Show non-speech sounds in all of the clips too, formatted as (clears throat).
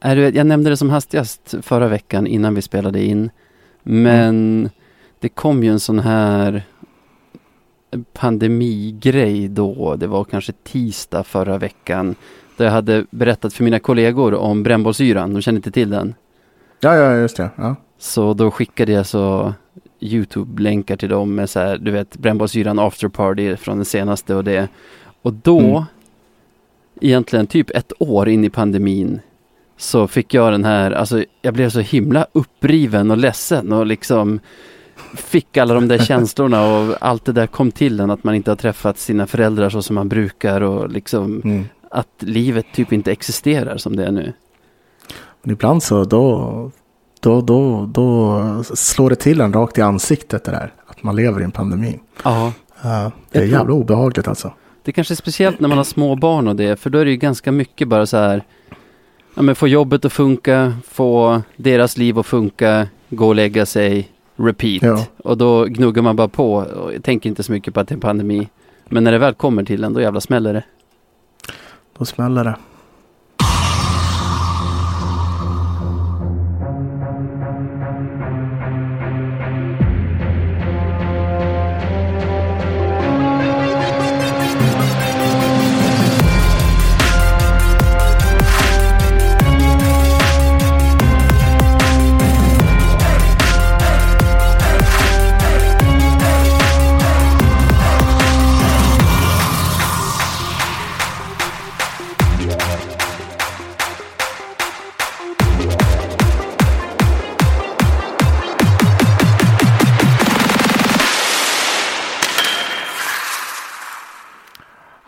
Är du, jag nämnde det som hastigast förra veckan innan vi spelade in. Men det kom ju en sån här pandemigrej då. Det var kanske tisdag förra veckan. Där jag hade berättat för mina kollegor om brännbollsyran. De känner inte till den. Ja, ja, just det. Ja. Så då skickade jag så Youtube-länkar till dem med så här, du vet, brännbollsyran after party från den senaste och det. Och då, Mm. egentligen typ ett år in i pandemin, så fick jag den här, alltså jag blev så himla uppriven och ledsen och liksom fick alla de där känslorna och allt det där kom till en att man inte har träffat sina föräldrar så som man brukar och liksom Mm. att livet typ inte existerar som det är nu. Men ibland så då, då, då, då slår det till en rakt i ansiktet det där. Att man lever i en pandemi. Ja, det är jävla obehagligt alltså. Det kanske är speciellt när man har små barn och det, för då är det ju ganska mycket bara så här, ja men få jobbet att funka, få deras liv att funka, gå och lägga sig, repeat. Ja. Och då gnuggar man bara på och tänker inte så mycket på att det är en pandemi. Men när det väl kommer till en, då jävla smäller det. Då smäller det.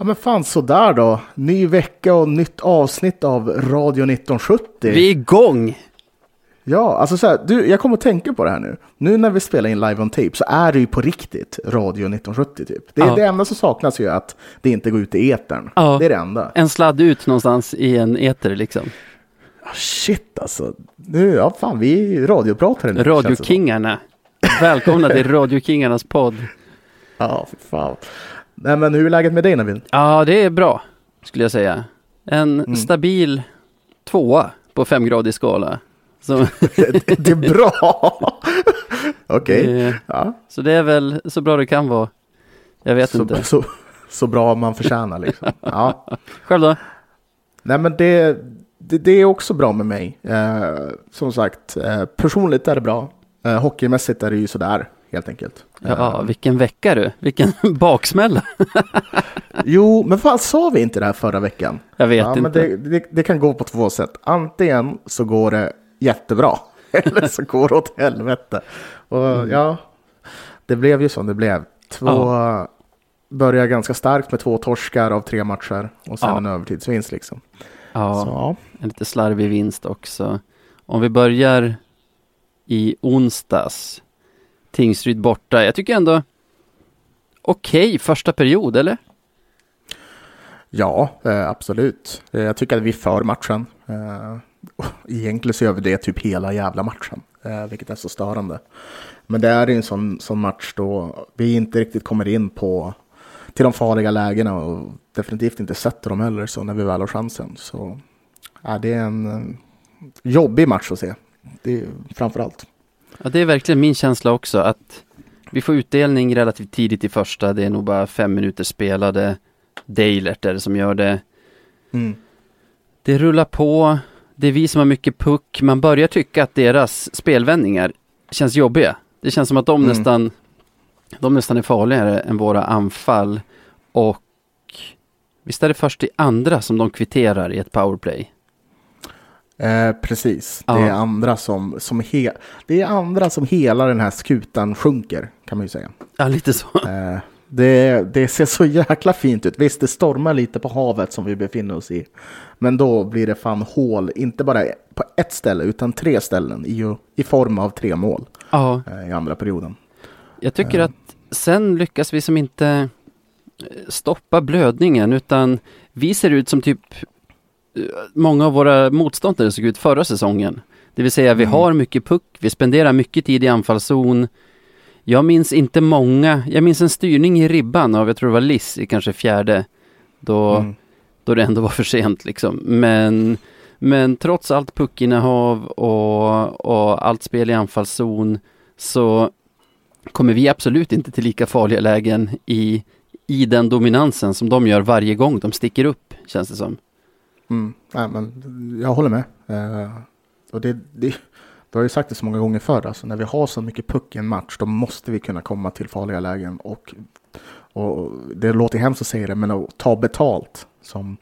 Ja men fan sådär då. Ny vecka och nytt avsnitt av Radio 1970. Vi är igång! Ja, alltså så här, du, jag kommer att tänka på det här nu. Nu när vi spelar in live on tape så är det ju på riktigt Radio 1970 typ. Det, Ja. det enda som saknas ju är att det inte går ut i etern. Ja. Det är det enda. En sladd ut någonstans i en eter liksom. Ah, Shit alltså. Nu, ja fan vi är radiopratare nu. Radiokingarna. Välkomna till (laughs) Radiokingarnas podd. Ja, fy fan. Nej men hur är läget med dig Navid? Ja, det är bra, skulle jag säga. En Mm. stabil tvåa på femgradig skala. Så, (laughs) det är bra. (laughs) Okej. eh, Ja, så det är väl så bra det kan vara. Jag vet så, inte. så, så bra man förtjänar liksom. Ja. Själv då? Nej men det, det, det är också bra med mig. Eh, som sagt, eh, personligt är det bra. Eh, hockeymässigt är det ju sådär, helt enkelt. Ja, Eh, vilken vecka du. Vilken (laughs) baksmälla. (laughs) jo, men fan sa vi inte det här förra veckan? Jag vet ja, inte. Men det, det, det kan gå på två sätt. Antingen så går det jättebra, (laughs) eller så går det åt helvete. Och Mm. ja, det blev ju som det blev. Två börjar ganska starkt med två torskar av tre matcher och sen Ja. en övertidsvinst liksom. Ja, Så, ja. en lite slarvig vinst också. Om vi börjar i onsdags. Tingsryd borta. Jag tycker ändå okej första period, eller? Ja, eh, absolut. Eh, jag tycker att vi för matchen. Eh, egentligen så gör vi det typ hela jävla matchen, vilket är så störande. Men det är ju en sån, sån match då vi inte riktigt kommer in på till de farliga lägena och definitivt inte sätter dem heller så när vi väl har chansen. Så ja, det är en jobbig match att se. Det är framför allt. Ja, det är verkligen min känsla också att vi får utdelning relativt tidigt i första. Det är nog bara fem minuter spelade. Deilert är det som gör det. Det rullar på. Det är vi som har mycket puck. Man börjar tycka att deras spelvändningar känns jobbiga. Det känns som att de Mm. nästan de nästan är farligare än våra anfall. Och visst är det först i andra som de kvitterar i ett powerplay? Eh, precis, Ja. det är andra som, som he- det är andra som hela den här skutan sjunker kan man ju säga. Ja, lite så. Eh, det, det ser så jäkla fint ut. Visst, det stormar lite på havet som vi befinner oss i. Men då blir det fan hål, inte bara på ett ställe, utan tre ställen i, i form av tre mål Ja, eh, i andra perioden. Jag tycker Ja. att sen lyckas vi som inte eh, stoppa blödningen utan vi ser ut som typ eh, många av våra motståndare såg ut förra säsongen. Det vill säga vi Mm. har mycket puck, vi spenderar mycket tid i anfallszon. Jag minns inte många, jag minns en styrning i ribban av, jag tror det var Liss i kanske fjärde, då, Mm. då det ändå var för sent liksom. Men Men trots allt puckinnehav och, och allt spel i anfallszon så kommer vi absolut inte till lika farliga lägen i, i den dominansen som de gör varje gång de sticker upp, känns det som. Mm, nej, men jag håller med. Uh, och det, det, du har ju sagt det så många gånger förr, alltså när vi har så mycket puck i en match, då måste vi kunna komma till farliga lägen. Och, och det låter hemskt att säga det, men att ta betalt, som,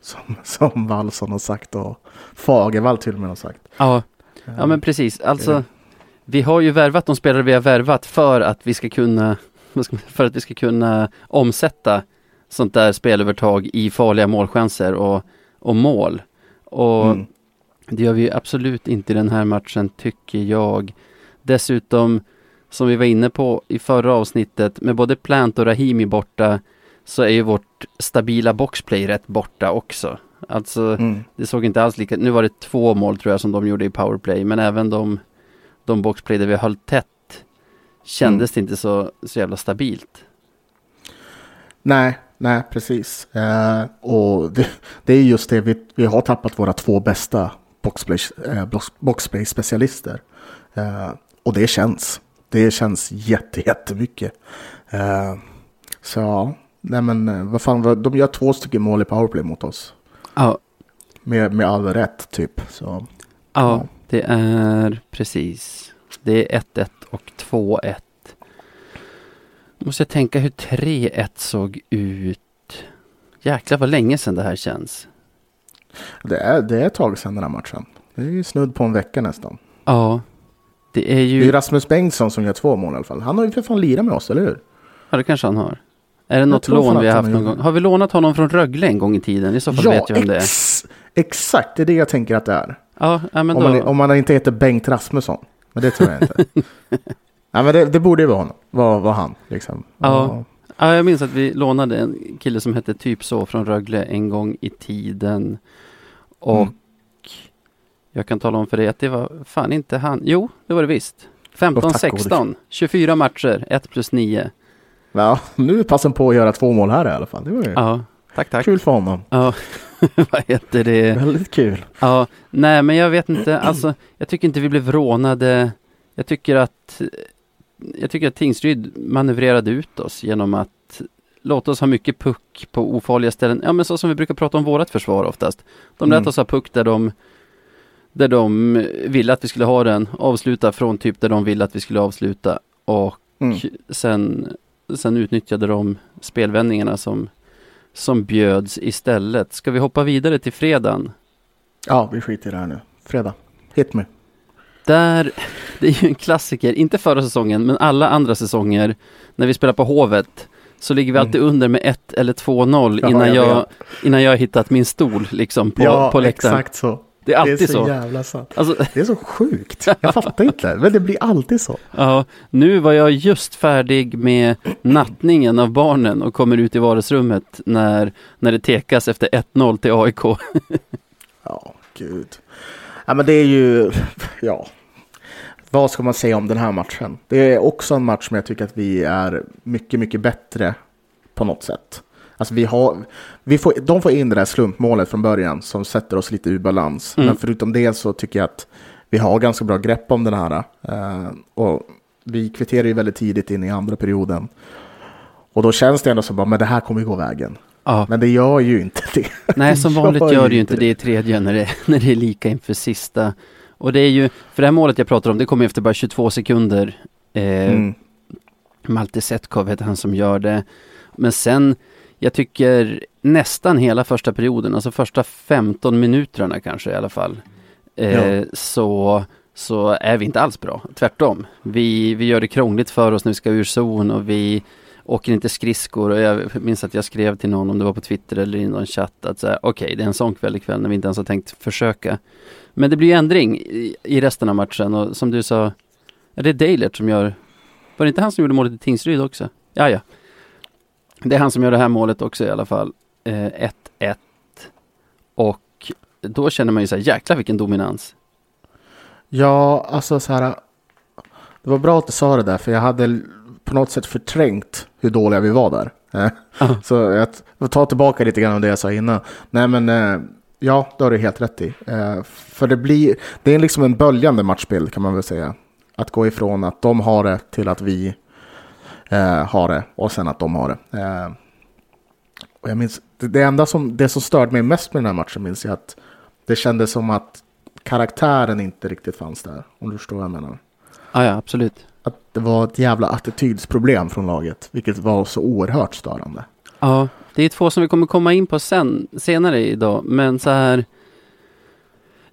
som, (laughs) som Wallson har sagt och Fagervall till och med har sagt. Ja, ja men precis. Alltså, vi har ju värvat de spelare vi har värvat för att vi ska kunna, (laughs) för att vi ska kunna omsätta sånt där spelövertag i farliga målchanser och, och mål. Och mm. Det gör vi absolut inte i den här matchen tycker jag. Dessutom, som vi var inne på i förra avsnittet, med både Plant och Rahimi borta så är ju vårt stabila boxplay rätt borta också. Alltså, mm. det såg inte alls lika, nu var det två mål tror jag som de gjorde i powerplay, men även de, de boxplay där vi höll tätt kändes mm. det inte så, så jävla stabilt. Nej, nej precis. Uh, och det, det, är just det, vi, vi har tappat våra två bästa boxplay-specialister. Eh, eh, och det känns. Det känns jätte, jättemycket. Eh, så ja, nej men vad fan, de gör två stycken mål i powerplay mot oss. Ja. Med, med all rätt typ. Så, ja, ja, det är precis. Det är 1-1 och 2-1. Måste jag tänka hur 3-1 såg ut. Jäklar vad länge sedan det här känns. Det är, det är ett tag sedan den här matchen. Det är ju snudd på en vecka nästan. Ja. Det är ju... Det är Rasmus Bengtsson som gör två mål i alla fall. Han har ju för fan lirat med oss, eller hur? Ja, det kanske han har. Är det något lån vi har haft någon gång? Har vi lånat honom från Rögle en gång i tiden? I så fall ja, vet jag vem det är. Exakt, det är det jag tänker att det är. Ja, men om, då... man, om man inte heter Bengt Rasmusson. Men det tror jag inte. (laughs) ja, men det, det borde ju vara honom. Var, var han liksom. Ja. ja, jag minns att vi lånade en kille som hette typ så från Rögle en gång i tiden. Och mm. jag kan tala om för dig att det var fan inte han. Jo, det var det visst. 15-16, 24 matcher, 1 plus 9. Ja, nu är passen på att göra två mål här i alla fall. Det var ju ja, tack, tack. kul för honom. Ja, (laughs) vad heter det? Väldigt kul. Ja, nej men jag vet inte, alltså jag tycker inte vi blev rånade. Jag tycker att jag tycker att Tingsryd manövrerade ut oss genom att låta oss ha mycket puck på ofarliga ställen. Ja men så som vi brukar prata om vårat försvar oftast. De lät mm. oss ha puck där de där de ville att vi skulle ha den, avsluta från typ där de ville att vi skulle avsluta och mm. sen, sen utnyttjade de spelvändningarna som, som bjöds istället. Ska vi hoppa vidare till fredagen? Ja, vi skiter i det här nu. Fredag, hit me. Där, det är ju en klassiker, inte förra säsongen, men alla andra säsonger när vi spelar på Hovet så ligger vi alltid mm. under med 1 eller 2-0 innan, jag, innan jag har hittat min stol liksom på, ja, på läktaren. exakt så. Det är alltid det är så. så. jävla sant. Alltså, det är så sjukt. Jag fattar inte. Men det blir alltid så. (laughs) Ja, nu var jag just färdig med nattningen av barnen och kommer ut i vardagsrummet när, när det tekas efter 1-0 till AIK. (laughs) ja, gud. Ja, men det är ju, ja, vad ska man säga om den här matchen? Det är också en match som jag tycker att vi är mycket, mycket bättre på något sätt. Alltså vi har, vi får, de får in det där slumpmålet från början som sätter oss lite ur balans. Mm. Men förutom det så tycker jag att vi har ganska bra grepp om den här. Uh, och vi kvitterar ju väldigt tidigt in i andra perioden. Och då känns det ändå som att det här kommer gå vägen. Ja. Men det gör ju inte det. Nej, som (laughs) vanligt gör det ju inte det i tredje när det, (laughs) när det är lika inför sista. Och det är ju, för det här målet jag pratar om, det kommer efter bara 22 sekunder. Eh, mm. Malte Setkov heter han som gör det. Men sen, jag tycker nästan hela första perioden, alltså första 15 minuterna kanske i alla fall. Eh, ja. Så så är vi inte alls bra. Tvärtom. Vi, vi gör det krångligt för oss när vi ska ur zon och vi åker inte skridskor. Och jag minns att jag skrev till någon, om det var på Twitter eller i någon chatt, att okej, okay, det är en sån kväll ikväll när vi inte ens har tänkt försöka. Men det blir ändring i, i resten av matchen och som du sa, är det Dalert som gör, var det inte han som gjorde målet i Tingsryd också? Ja, ja. Det är han som gör det här målet också i alla fall. 1-1. Eh, och då känner man ju så här, jäklar vilken dominans. Ja, alltså så här. Det var bra att du sa det där, för jag hade på något sätt förträngt hur dåliga vi var där. -huh. Så jag får ta tillbaka lite grann av det jag sa innan. Nej, men eh, Ja, det har du helt rätt i. Eh, för det blir, det är liksom en böljande matchbild kan man väl säga. Att gå ifrån att de har det till att vi eh, har det och sen att de har det. Eh, och jag minns, det enda som, det som störde mig mest med den här matchen minns jag att det kändes som att karaktären inte riktigt fanns där. Om du förstår vad jag menar. Ja, ja, absolut. Att det var ett jävla attitydsproblem från laget, vilket var så oerhört störande. Ja, det är två som vi kommer komma in på sen, senare idag, men så här.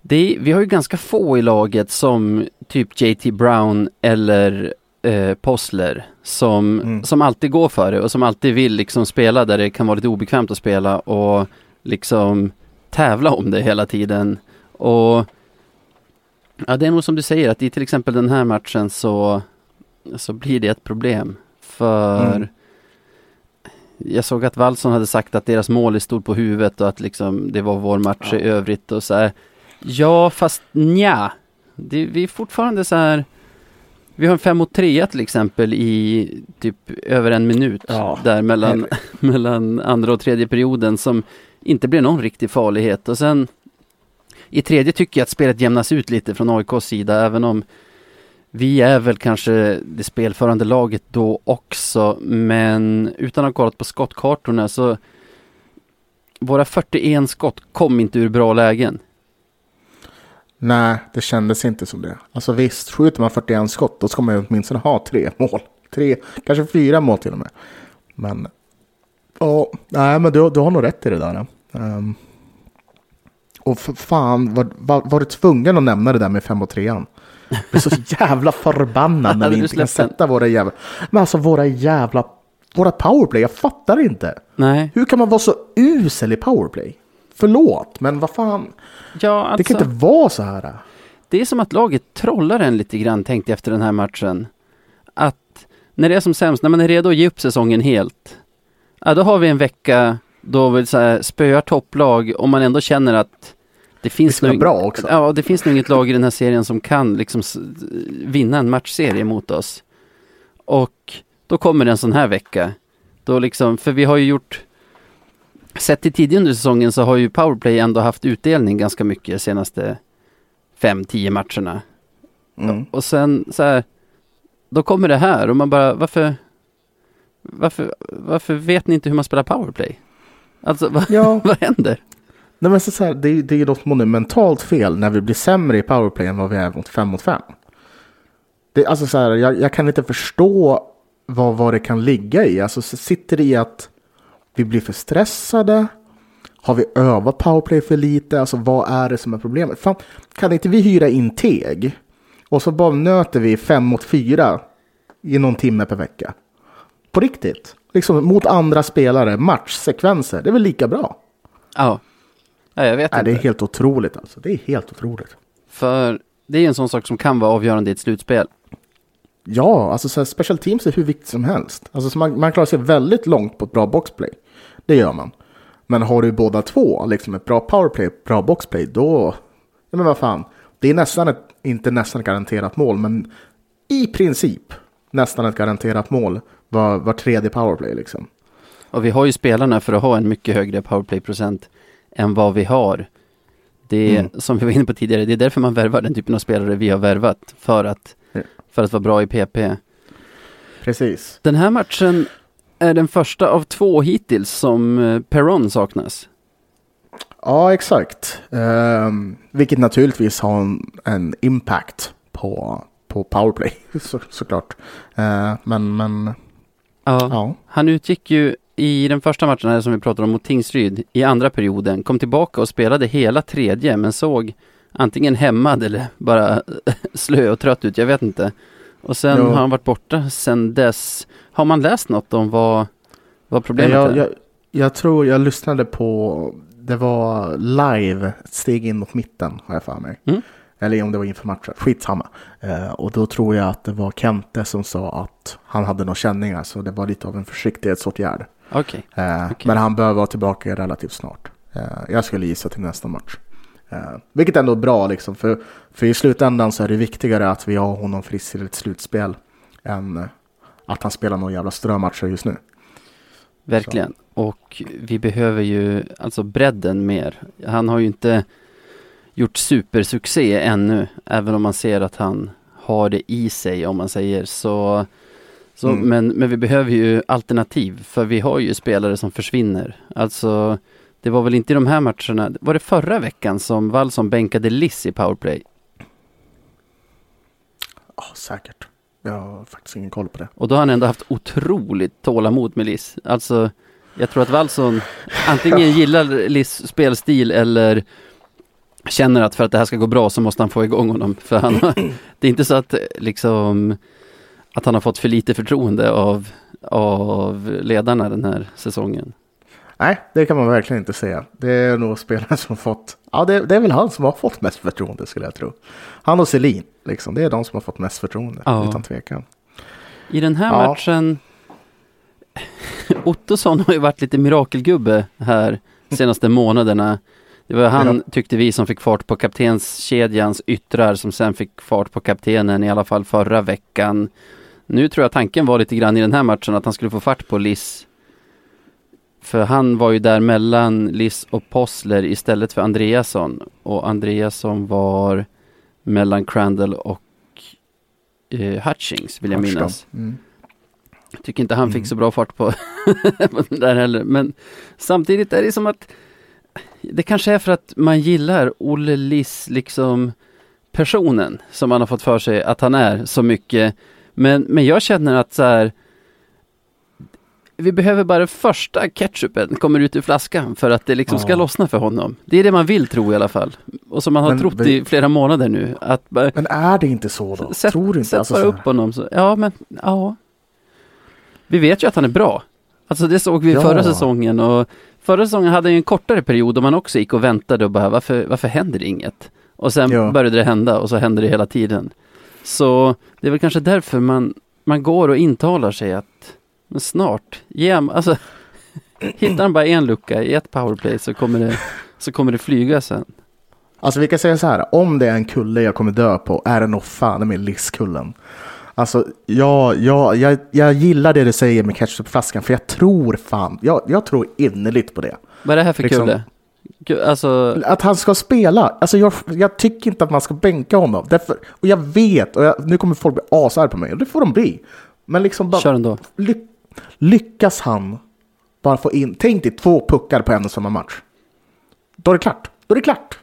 Är, vi har ju ganska få i laget som typ JT Brown eller eh, Possler som, mm. som alltid går för det och som alltid vill liksom spela där det kan vara lite obekvämt att spela och liksom tävla om det hela tiden. Och ja, det är nog som du säger att i till exempel den här matchen så, så blir det ett problem. För mm. jag såg att Wallson hade sagt att deras mål är stort på huvudet och att liksom det var vår match ja. i övrigt och så här. Ja, fast nja. Det, vi är fortfarande så här vi har en 5 mot 3 till exempel i typ över en minut ja, där mellan, (laughs) mellan andra och tredje perioden som inte blir någon riktig farlighet och sen i tredje tycker jag att spelet jämnas ut lite från AIKs sida även om vi är väl kanske det spelförande laget då också men utan att ha kollat på skottkartorna så våra 41 skott kom inte ur bra lägen. Nej, det kändes inte som det. Alltså visst, skjuter man 41 skott då ska man ju åtminstone ha tre mål. Tre, kanske fyra mål till och med. Men, ja, nej men du, du har nog rätt i det där. Um, och för fan, var, var, var du tvungen att nämna det där med 5 och 3 jag blir så jävla förbannad (laughs) när vi inte kan sätta våra jävla... Men alltså våra jävla... Våra powerplay, jag fattar inte. Nej. Hur kan man vara så usel i powerplay? Förlåt, men vad fan. Ja, alltså, det kan alltså- inte vara så här. Det är som att laget trollar en lite grann, tänkte jag efter den här matchen. Att när det är som sämst, när man är redo att ge upp säsongen helt. Ja, då har vi en vecka då vi så här, spöar topplag och man ändå känner att det finns, det nog, bra också. Ja, det finns nog inget lag i den här serien som kan liksom vinna en matchserie mot oss. Och då kommer det en sån här vecka. Då liksom, för vi har ju gjort Sett till tidigare under säsongen så har ju powerplay ändå haft utdelning ganska mycket de senaste 5-10 matcherna. Mm. Och sen så här, då kommer det här och man bara, varför, varför, varför vet ni inte hur man spelar powerplay? Alltså, vad, ja. (laughs) vad händer? Nej, men så, så här, det, det är ju något monumentalt fel när vi blir sämre i powerplay än vad vi är mot 5 mot 5. Det, alltså så här, jag, jag, kan inte förstå vad, vad det kan ligga i. Alltså sitter det i att vi blir för stressade. Har vi övat powerplay för lite? Alltså vad är det som är problemet? Fan, kan inte vi hyra in Teg? Och så bara nöter vi fem mot fyra i någon timme per vecka. På riktigt. Liksom mot andra spelare, matchsekvenser. Det är väl lika bra? Ja ja jag vet Nej, inte. Det är helt otroligt alltså. Det är helt otroligt. För det är en sån sak som kan vara avgörande i ett slutspel. Ja, alltså så här, special teams är hur viktigt som helst. Alltså, man, man klarar sig väldigt långt på ett bra boxplay. Det gör man. Men har du båda två, liksom ett bra powerplay, ett bra boxplay, då... Ja, men vad fan. Det är nästan ett, inte nästan ett garanterat mål, men i princip nästan ett garanterat mål var, var tredje powerplay liksom. Och vi har ju spelarna för att ha en mycket högre powerplay-procent än vad vi har. Det är, mm. som vi var inne på tidigare, det är därför man värvar den typen av spelare vi har värvat. För att, för att vara bra i PP. Precis. Den här matchen är den första av två hittills som eh, Perron saknas. Ja, exakt. Um, vilket naturligtvis har en, en impact på, på powerplay, (laughs) så, såklart. Uh, men, men ja, ja, han utgick ju i den första matchen här som vi pratade om mot Tingsryd i andra perioden, kom tillbaka och spelade hela tredje men såg antingen hämmad eller bara (laughs) slö och trött ut, jag vet inte. Och sen jo. har han varit borta sen dess. Har man läst något om vad, vad problemet jag, är? Jag, jag tror jag lyssnade på, det var live, ett steg in mot mitten har jag för mig. Mm. Eller om det var inför matchen, skitsamma. Eh, och då tror jag att det var Kente som sa att han hade några känningar så det var lite av en försiktighetsåtgärd. Okay. Eh, okay. Men han bör vara tillbaka relativt snart. Eh, jag skulle gissa till nästa match. Uh, vilket ändå är bra, liksom, för, för i slutändan så är det viktigare att vi har honom frisk i ett slutspel än uh, att han spelar några jävla strömatcher just nu. verkligen. Så. Och vi behöver ju alltså bredden mer. Han har ju inte gjort supersuccé ännu, även om man ser att han har det i sig om man säger så. Så mm. men, men vi behöver ju alternativ, för vi har ju spelare som försvinner. Alltså, det var väl inte i de här matcherna, var det förra veckan som Wallson bänkade Liss i powerplay? Ja, säkert. Jag har faktiskt ingen koll på det. Och då har han ändå haft otroligt tålamod med Liss. Alltså, jag tror att Wallson (laughs) antingen gillar Liss spelstil eller känner att för att det här ska gå bra så måste han få igång honom. För han, (clears throat) det är inte så att liksom att han har fått för lite förtroende av, av ledarna den här säsongen. Nej, det kan man verkligen inte säga. Det är nog spelare som fått, ja det, det, är väl han som har fått mest förtroende skulle jag tro. Han och Selin, liksom, det är de som har fått mest förtroende, ja. utan tvekan. I den här ja. matchen, Ottosson har ju varit lite mirakelgubbe här senaste månaderna. Det var han, ja. tyckte vi, som fick fart på kaptenskedjans yttrar som sen fick fart på kaptenen i alla fall förra veckan. Nu tror jag tanken var lite grann i den här matchen att han skulle få fart på Liss. För han var ju där mellan Liss och Possler istället för Andreasson. Och Andreasson var mellan Crandall och eh, Hutchings vill jag minnas. Mm. Jag tycker inte han mm. fick så bra fart på, (laughs) på den där heller. Men samtidigt är det som att det kanske är för att man gillar Olle Liss liksom personen som man har fått för sig att han är så mycket. Men, men jag känner att så här, vi behöver bara första ketchupen kommer ut ur flaskan för att det liksom ja. ska lossna för honom. Det är det man vill tro i alla fall. Och som man har men, trott vi... i flera månader nu. Att bara, men är det inte så då? Sätt, tror du inte? Sätt alltså, bara upp honom. Så, ja, men ja. Vi vet ju att han är bra. Alltså det såg vi ja. förra säsongen och förra säsongen hade han en kortare period då man också gick och väntade och bara varför, varför händer inget? Och sen ja. började det hända och så hände det hela tiden. Så det är väl kanske därför man, man går och intalar sig att men snart, ge alltså (laughs) hittar han bara en lucka i ett powerplay så kommer det, så kommer det flyga sen. Alltså vi kan säga så här, om det är en kulle jag kommer dö på är det nog fan med livskullen. Alltså, jag, jag, jag, jag gillar det du säger med ketchupflaskan, för jag tror fan, jag, jag tror innerligt på det. Vad är det här för liksom, kulle? Alltså... Att han ska spela. Alltså jag, jag tycker inte att man ska bänka honom. Därför, och jag vet, och jag, nu kommer folk bli asarga på mig, och det får de bli. Men liksom bara... Kör ändå. Ly, lyckas han bara få in, tänk dig två puckar på en och samma match. Då är det klart. Då är det klart.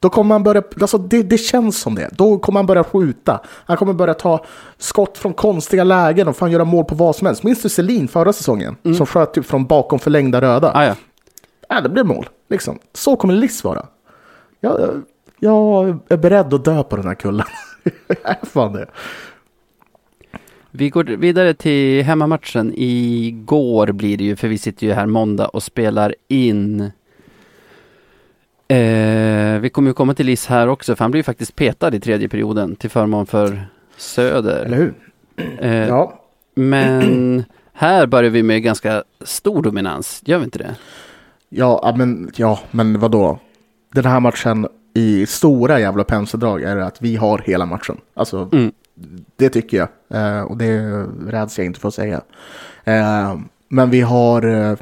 Då kommer han börja, alltså det, det känns som det. Då kommer han börja skjuta. Han kommer börja ta skott från konstiga lägen och fan göra mål på vad som helst. Minns du Selin förra säsongen? Mm. Som sköt typ från bakom förlängda röda. Ah, ja. Ja, det blev mål. Liksom. Så kommer Liss vara. Jag, jag är beredd att dö på den här kullen. jag (laughs) är fan det. Vi går vidare till hemmamatchen. Igår blir det ju, för vi sitter ju här måndag och spelar in Eh, vi kommer ju komma till Liss här också, för han blir ju faktiskt petad i tredje perioden till förmån för Söder. Eller hur? Eh, ja. Men här börjar vi med ganska stor dominans, gör vi inte det? Ja, men, ja, men vadå? Den här matchen i stora jävla penseldrag är att vi har hela matchen. Alltså, mm. det tycker jag. Eh, och det räds jag inte för att säga. Eh, men vi har eh,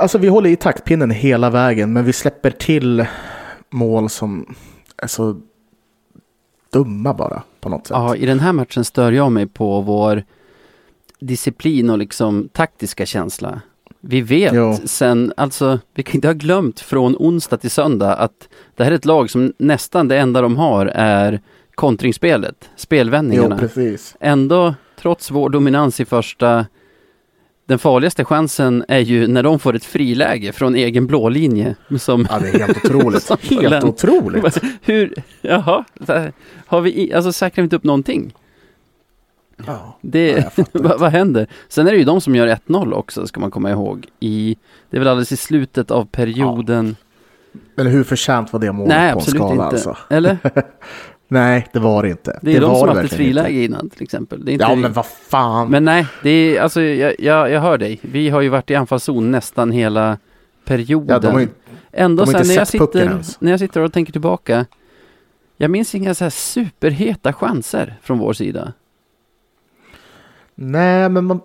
Alltså vi håller i taktpinnen hela vägen, men vi släpper till mål som är så dumma bara på något sätt. Ja, i den här matchen stör jag mig på vår disciplin och liksom taktiska känsla. Vi vet jo. sen, alltså vi kan inte ha glömt från onsdag till söndag att det här är ett lag som nästan det enda de har är kontringsspelet, spelvändningarna. Jo, precis. Ändå, trots vår dominans i första den farligaste chansen är ju när de får ett friläge från egen blålinje. Som, ja, det är helt otroligt. (laughs) helt otroligt. (laughs) Hur, jaha, har vi, alltså säkrar vi inte upp någonting? Ja, det, (laughs) vad, vad händer? Sen är det ju de som gör 1-0 också, ska man komma ihåg. I, det är väl alldeles i slutet av perioden. Ja. Men hur förtjänt var det målet Nej, på en skala inte. alltså? Eller? (laughs) Nej, det var det inte. Det är det de som har haft ett friläge innan till exempel. ja, vi. men vad fan. Men nej, det är, alltså, jag, jag, jag hör dig. Vi har ju varit i anfallszon nästan hela perioden. Ja, de har ju, Ändå har när, jag sitter, när jag sitter och tänker tillbaka. Jag minns inga så här superheta chanser från vår sida. Nej, men man...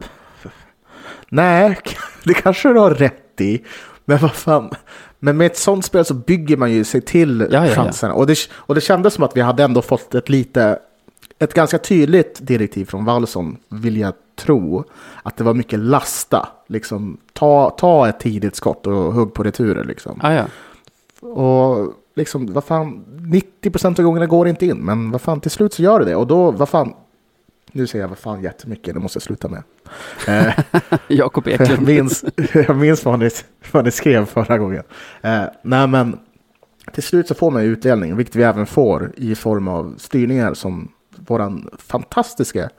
Nej, (laughs) det kanske du har rätt i. Men vad fan. Men med ett sånt spel så bygger man ju sig till Ja, ja, ja. chanserna. Och, det, och det kändes som att vi hade ändå fått ett lite, ett ganska tydligt direktiv från Wallson, vill jag tro. Att det var mycket lasta. Liksom, ta, ta ett tidigt skott och hugg på returer. Liksom. Ah, ja. Och liksom, vad fan, 90% av gångerna går inte in. Men vad fan, till slut så gör det det. Och då, vad fan, nu säger jag vad fan jättemycket, det måste jag sluta med. (laughs) Eh, Jakob jag Eklund. (laughs) minns, jag minns vad, ni, vad ni skrev förra gången. Eh, nej, men till slut så får man utdelning, vilket vi även får i form av styrningar som våran fantastiska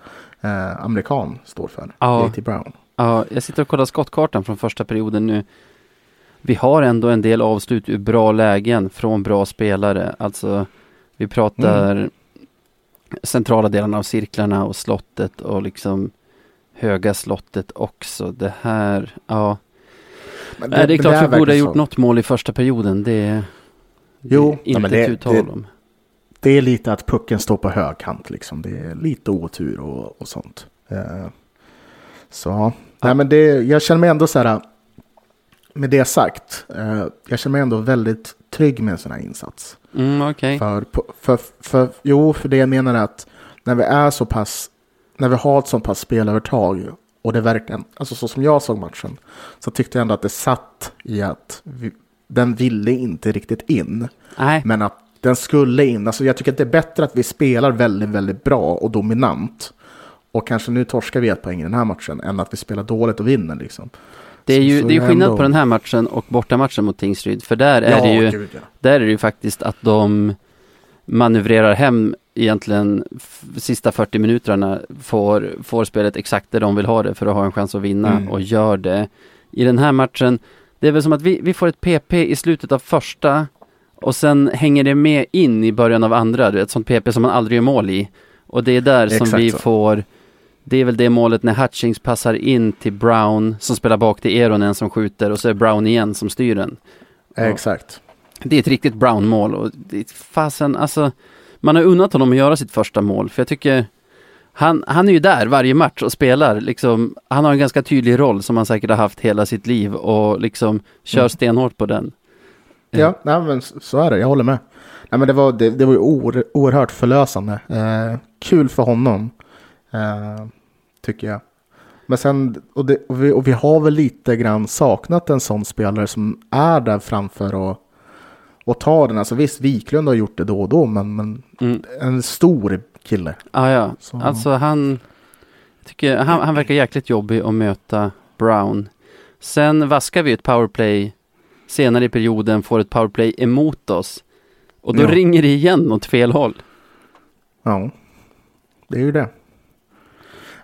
eh, amerikan står för, Ja. JT Brown. Ja, jag sitter och kollar skottkartan från första perioden nu. Vi har ändå en del avslut ur bra lägen från bra spelare. Alltså, vi pratar centrala delarna av cirklarna och slottet och liksom höga slottet också. Det här, ja. Men Nej, det är klart vi borde ha gjort så. något mål i första perioden. Det, det Jo, är nej, inte det- tu tal det- om. Det är lite att pucken står på högkant liksom. Det är lite otur och, och sånt. Eh, så, ja. nej men det, jag känner mig ändå så här. Med det sagt, eh, jag känner mig ändå väldigt trygg med en sån här insats. Mm, okej. För, för, för, jo, för det jag menar är att när vi är så pass, när vi har ett så pass spelövertag och det verkligen, alltså så som jag såg matchen, så tyckte jag ändå att det satt i att vi, den ville inte riktigt in. Nej, Men att den skulle in. Alltså jag tycker att det är bättre att vi spelar väldigt, väldigt bra och dominant. Och kanske nu torskar vi ett poäng i den här matchen än att vi spelar dåligt och vinner liksom. Det är ju det är skillnad på den här matchen och bortamatchen mot Tingsryd. För där är det ju gud, ja. Där är det ju faktiskt att de manövrerar hem egentligen sista 40 minuterna får, får spelet exakt där de vill ha det för att ha en chans att vinna Mm. och gör det. I den här matchen, det är väl som att vi, vi får ett PP i slutet av första och sen hänger det med in i början av andra, du vet, ett sånt PP som man aldrig gör mål i. Och det är där som Exakt vi så. får det är väl det målet när Hutchings passar in till Brown som spelar bak till Eronen som skjuter och så är Brown igen som styr den. Exakt. Det är ett riktigt Brown-mål och det fasen, alltså man har unnat honom att göra sitt första mål för jag tycker han, han är ju där varje match och spelar liksom, han har en ganska tydlig roll som han säkert har haft hela sitt liv och liksom kör Mm. stenhårt på den. Ja, nej, men så så är det. Jag håller med. Nej, men det, var, det, det var ju oer, oerhört förlösande. Eh, kul för honom, eh, tycker jag. Men sen, och, det, och, vi, och vi har väl lite grann saknat en sån spelare som är där framför och, och tar den. Alltså visst, Wiklund har gjort det då och då, men, men Mm. en stor kille. Ah, ja, Så- alltså han, tycker han, han verkar jäkligt jobbig att möta Brown. Sen vaskar vi ett powerplay senare i perioden, får ett powerplay emot oss. Och då Ja. ringer det igen åt fel håll. Ja, det är ju det.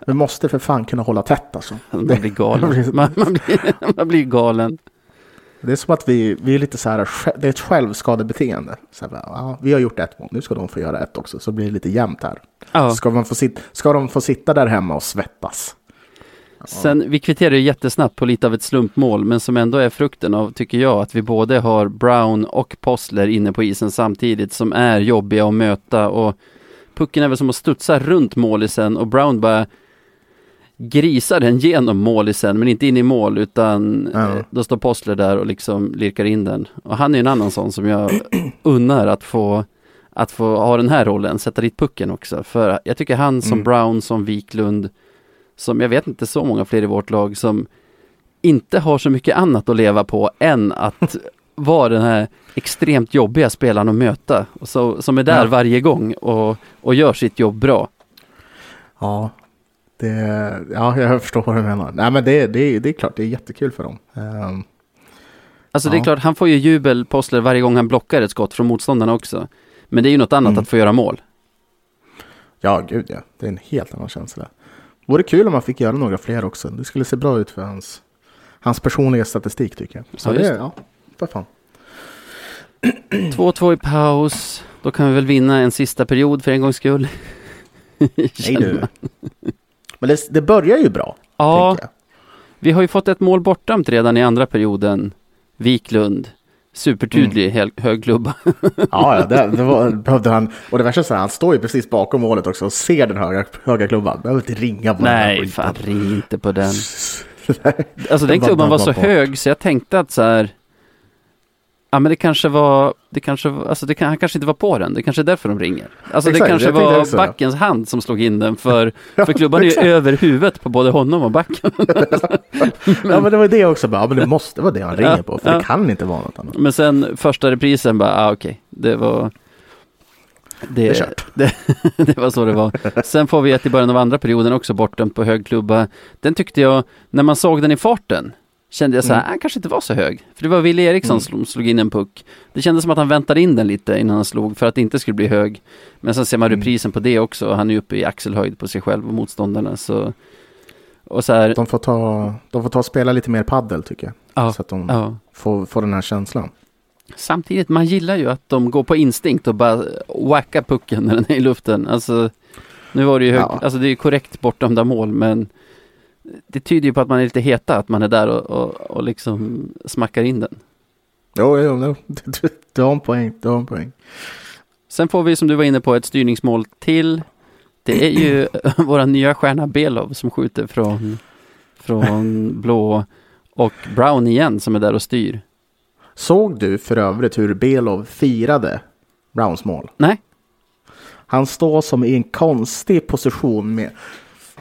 Vi måste för fan kunna hålla tätt alltså. Man blir galen. (laughs) Man, man, blir, man blir galen. Det är som att vi, vi är lite så här, det är ett självskadebeteende. Så här, ja, vi har gjort ett mål, nu ska de få göra ett också, så blir det lite jämnt här. Ja. Ska, man få sit, ska de få sitta där hemma och svettas? Sen, vi kvitterar ju jättesnabbt på lite av ett slumpmål, men som ändå är frukten av, tycker jag, att vi både har Brown och Postler inne på isen samtidigt, som är jobbiga att möta och pucken är väl som att studsa runt målisen och Brown bara grisar den genom målisen, men inte in i mål, utan Ja. eh, då står Postler där och liksom lirkar in den. Och han är ju en annan sån som jag (clears throat) unnar att få att få ha den här rollen, sätta dit pucken också. För jag tycker han som Mm. Brown, som Wiklund, som jag vet inte så många fler i vårt lag som inte har så mycket annat att leva på än att (laughs) vara den här extremt jobbiga spelaren att möta. Och så, som är där Ja. varje gång och, och gör sitt jobb bra. Ja, det, ja, jag förstår vad du menar. Nej, men det, det, det är klart, det är jättekul för dem. Ehm, Alltså det är Ja. klart, han får ju jubel, Postler, varje gång han blockar ett skott från motståndarna också. Men det är ju något annat Mm. att få göra mål. ja, gud ja. Det är en helt annan känsla. Vore kul om man fick göra några fler också. Det skulle se bra ut för hans, hans personliga statistik tycker jag. Så Ja, det, ja, för fan. (clears throat) 2-2 i paus, då kan vi väl vinna en sista period för en gångs skull. (laughs) Nej du. Men det, det börjar ju bra, Ja, vi har ju fått ett mål bortdömt redan i andra perioden. Wiklund, supertydlig Mm. hög klubba. (laughs) Ja, det, det var, behövde han. Och det värsta är att han står ju precis bakom målet också och ser den höga, höga klubban. Behöver inte ringa på den här Nej, fan ring inte på den. (laughs) alltså den klubban var så hög så jag tänkte att så här, ja men det kanske var, det kanske alltså det kan, han kanske inte var på den, det kanske är därför de ringer. Alltså Exakt, det kanske var backens hand som slog in den för, (laughs) för klubban är ju över huvudet på både honom och backen. men, (laughs) ja men det var det också, bara, ja, men det måste vara det han ringer ja, på, för ja. det kan inte vara något annat. Men sen första reprisen bara, ah, okej, okay, det var det, det, (laughs) det, det, var så det var. Sen får vi ett i början av andra perioden också bortdömt på hög klubba. Den tyckte jag, när man såg den i farten, kände jag så här, mm. han kanske inte var så hög. För det var Wille Eriksson som mm. slog in en puck. Det kändes som att han väntade in den lite innan han slog för att det inte skulle bli hög. Men sen ser man mm. reprisen på det också. Han är uppe i axelhöjd på sig själv och motståndarna. Så, och så här, de, får ta, de får ta och spela lite mer paddel tycker jag. Ja, så att de ja. får, får den här känslan. Samtidigt, man gillar ju att de går på instinkt och bara wackar pucken när den är i luften. Alltså, nu var det ju hög, ja. alltså det är korrekt bortdömda mål, men det tyder ju på att man är lite heta, att man är där och, och, och liksom smackar in den. Jo, jo, jo. (laughs) Du, har en poäng, du har en poäng. Sen får vi, som du var inne på, ett styrningsmål till. Det är ju (clears throat) våra nya stjärna Belov som skjuter från, från (laughs) blå och Brown igen som är där och styr. Såg du för övrigt hur Belov firade Browns mål? Nej. Han står som i en konstig position med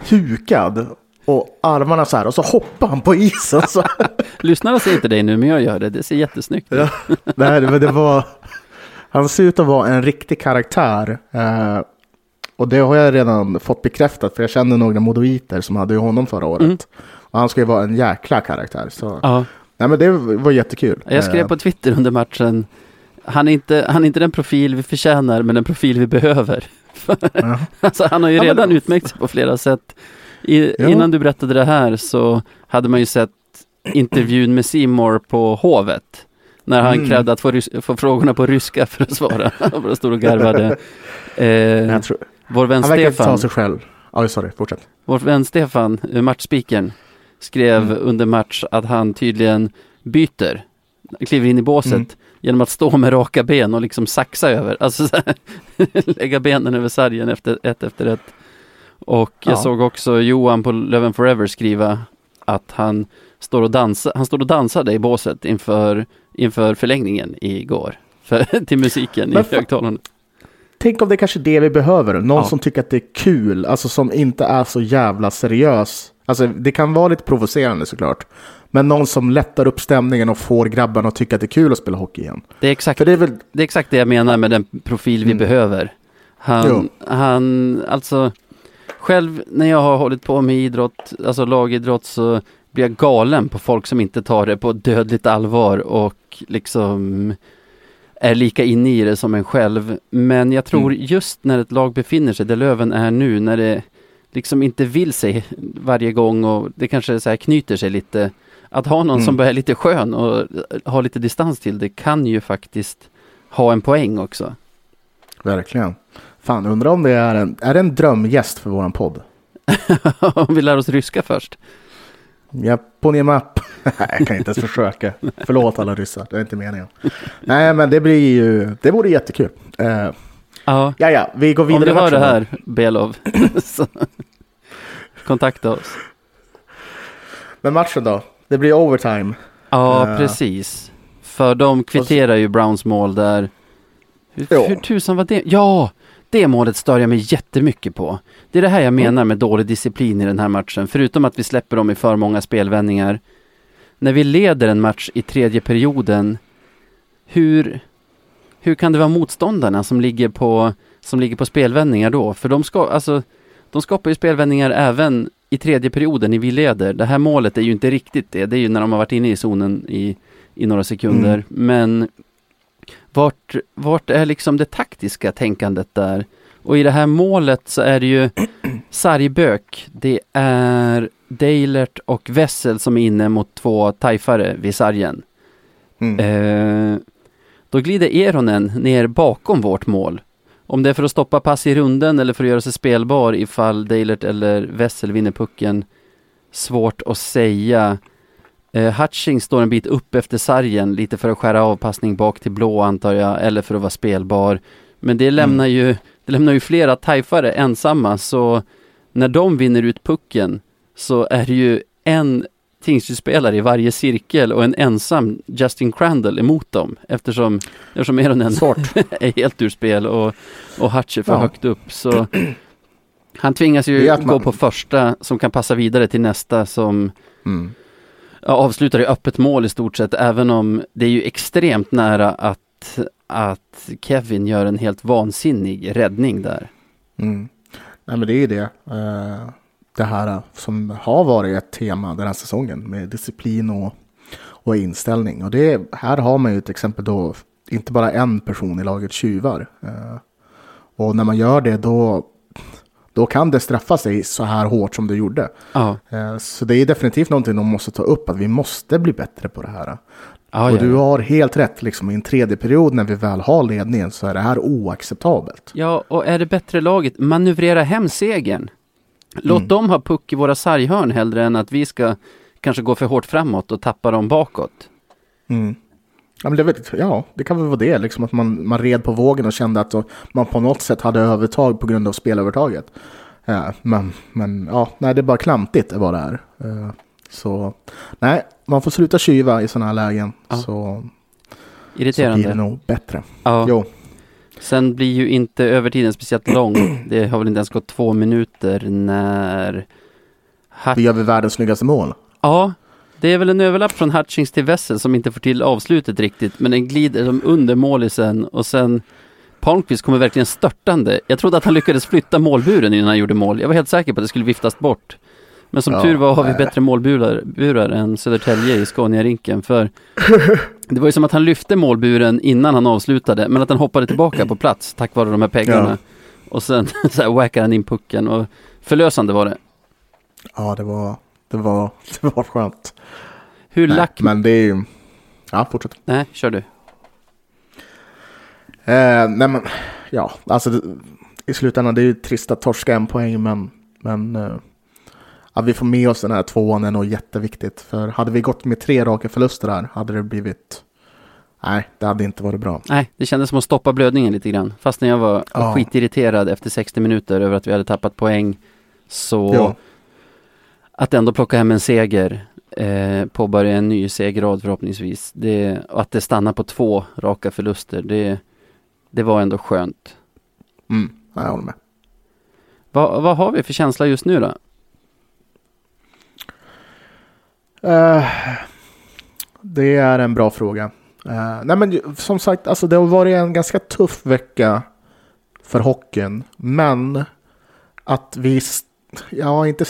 hukad och armarna så här och så hoppar han på isen. Så. (laughs) Lyssnarna ser inte dig nu men jag gör det. Det ser jättesnyggt ut. ja, nej, men det var... Han ser ut att vara en riktig karaktär. Eh, och det har jag redan fått bekräftat för jag kände några modoiter som hade honom förra året. Mm. Och han ska ju vara en jäkla karaktär. Så. Ja. Nej men det var jättekul. Jag skrev eh. på Twitter under matchen, han är inte, han är inte den profil vi förtjänar, men den profil vi behöver. (laughs) Alltså, han har ju redan ja, utmärkt sig på flera sätt. I, ja. Innan du berättade det här så hade man ju sett intervjun med Simor på Hovet. När han mm. krävde att få, få, frågorna på ryska för att svara. (laughs) Han stod och garvade. Eh, tror, vår vän han Stefan. Han ta sig själv. Ja, sorry, fortsätt. Vår vän Stefan, eh, matchspikern, skrev mm. under match att han tydligen byter, kliver in i båset mm. genom att stå med raka ben och liksom saxa över, alltså här, (laughs) lägga benen över sargen efter ett efter ett. Och jag ja. såg också Johan på Löven Forever skriva att han står och, dansa, han står och dansade i båset inför, inför förlängningen igår. (laughs) För, till musiken Men i högtalarna. Tänk om det är kanske är det vi behöver. Någon ja. som tycker att det är kul, alltså som inte är så jävla seriös Alltså det kan vara lite provocerande såklart. Men någon som lättar upp stämningen och får grabbarna att tycka att det är kul att spela hockey igen. Det är exakt, det är, väl... det är exakt det jag menar med den profil vi mm. behöver. Han, han, alltså, själv när jag har hållit på med idrott, alltså lagidrott, så blir jag galen på folk som inte tar det på dödligt allvar och liksom är lika inne i det som en själv. Men jag tror mm. just när ett lag befinner sig där Löven är nu, när det liksom inte vill sig varje gång och det kanske så här knyter sig lite. Att ha någon mm. som är lite skön och ha lite distans till det kan ju faktiskt ha en poäng också. Verkligen. Fan, undrar om det är en, är det en drömgäst för våran podd? (laughs) om vi lär oss ryska först. Ja, på map. (laughs) Nej, jag kan inte ens försöka. Förlåt alla ryssar, det är inte meningen. Nej, men det blir ju, det vore jättekul. Uh, Ja. ja, vi går vidare. Om du hör det här, Belov, (laughs) kontakta oss. Men matchen då? Det blir overtime. Ja, uh, precis. För de kvitterar ju Browns mål där. Hur, ja. hur tusan var det? Ja, det målet stör jag mig jättemycket på. Det är det här jag menar med dålig disciplin i den här matchen. Förutom att vi släpper dem i för många spelvändningar. När vi leder en match i tredje perioden, hur, hur kan det vara motståndarna som ligger på, som ligger på spelvändningar då? För de, ska, alltså, de skapar ju spelvändningar även i tredje perioden i vi leder. Det här målet är ju inte riktigt det. Det är ju när de har varit inne i zonen i, i några sekunder. Mm. Men vart, vart är liksom det taktiska tänkandet där? Och i det här målet så är det ju (clears throat) sargbök, det är Deilert och Wessel som är inne mot två tajfare vid sargen. Mm. Eh, då glider Eronen ner bakom vårt mål. Om det är för att stoppa pass i runden eller för att göra sig spelbar ifall Deilert eller Wessel vinner pucken. Svårt att säga. Eh, Hutching står en bit upp efter sargen, lite för att skära av passning bak till blå antar jag, eller för att vara spelbar. Men det lämnar mm. ju, det lämnar ju flera tajfare ensamma, så när de vinner ut pucken så är det ju en Tingsryd-spelare i varje cirkel och en ensam Justin Crandall emot dem eftersom, eftersom Eronen (laughs) är helt ur spel och, och Hutch är för ja. högt upp. Så han tvingas ju man... gå på första som kan passa vidare till nästa som mm avslutar i öppet mål i stort sett även om det är ju extremt nära att, att Kevin gör en helt vansinnig räddning där. Mm. Nej men det är ju det. Uh, det här som har varit ett tema den här säsongen med disciplin och, och inställning. Och det, här har man ju ett exempel då, inte bara en person i laget tjuvar. Uh, och när man gör det då då kan det straffa sig så här hårt som det gjorde. Ja. Uh, så det är definitivt någonting de måste ta upp, att vi måste bli bättre på det här. Ah, och ja, du har helt rätt, liksom, i en tredje period när vi väl har ledningen så är det här oacceptabelt. Ja, och är det bättre laget, manövrera hem segern. Låt mm. dem ha puck i våra sarghörn hellre än att vi ska kanske gå för hårt framåt och tappa dem bakåt. Mm. Ja, men det, ja, det kan väl vara det, liksom att man, man red på vågen och kände att man på något sätt hade övertag på grund av spelövertaget. Ja, men, men ja, nej, det är bara klantigt vad det är. Uh, så nej, man får sluta kyva i sådana här lägen. Ja. Så, Irriterande. så blir det nog bättre. Ja. Jo. Sen blir ju inte övertiden speciellt lång. Det har väl inte ens gått två minuter när... Hut... Vi gör väl världens snyggaste mål? Ja, det är väl en överlapp från Hutchings till Wessel som inte får till avslutet riktigt. Men den glider som under målisen och sen Palmqvist kommer verkligen störtande. Jag trodde att han lyckades flytta målburen innan han gjorde mål. Jag var helt säker på att det skulle viftas bort. Men som ja, tur var har vi bättre målburar burar än Södertälje i Scania-rinken. För det var ju som att han lyfte målburen innan han avslutade, men att han hoppade tillbaka på plats tack vare de här peggarna. Ja. Och sen (laughs) så här han in pucken och förlösande var det. Ja, det var, det var, (laughs) det var skönt. Hur nej, lack... Men det är ju... Ja, fortsätt. Nej, kör du. Eh, nej men, ja, alltså det, i slutändan det är ju trist att torska en poäng, men, men eh, att vi får med oss den här tvåan är nog jätteviktigt. För hade vi gått med tre raka förluster här hade det blivit... Nej, det hade inte varit bra. Nej, det kändes som att stoppa blödningen lite grann. Fast när jag var ja. skitirriterad efter 60 minuter över att vi hade tappat poäng. Så ja. Att ändå plocka hem en seger, eh, påbörja en ny segerrad förhoppningsvis. Det, och att det stannar på två raka förluster, det, det var ändå skönt. Mm, jag håller med. Va, vad har vi för känsla just nu då? Uh, det är en bra fråga. Uh, nej men som sagt, alltså det har varit en ganska tuff vecka för hockeyn. Men att vi, ja inte,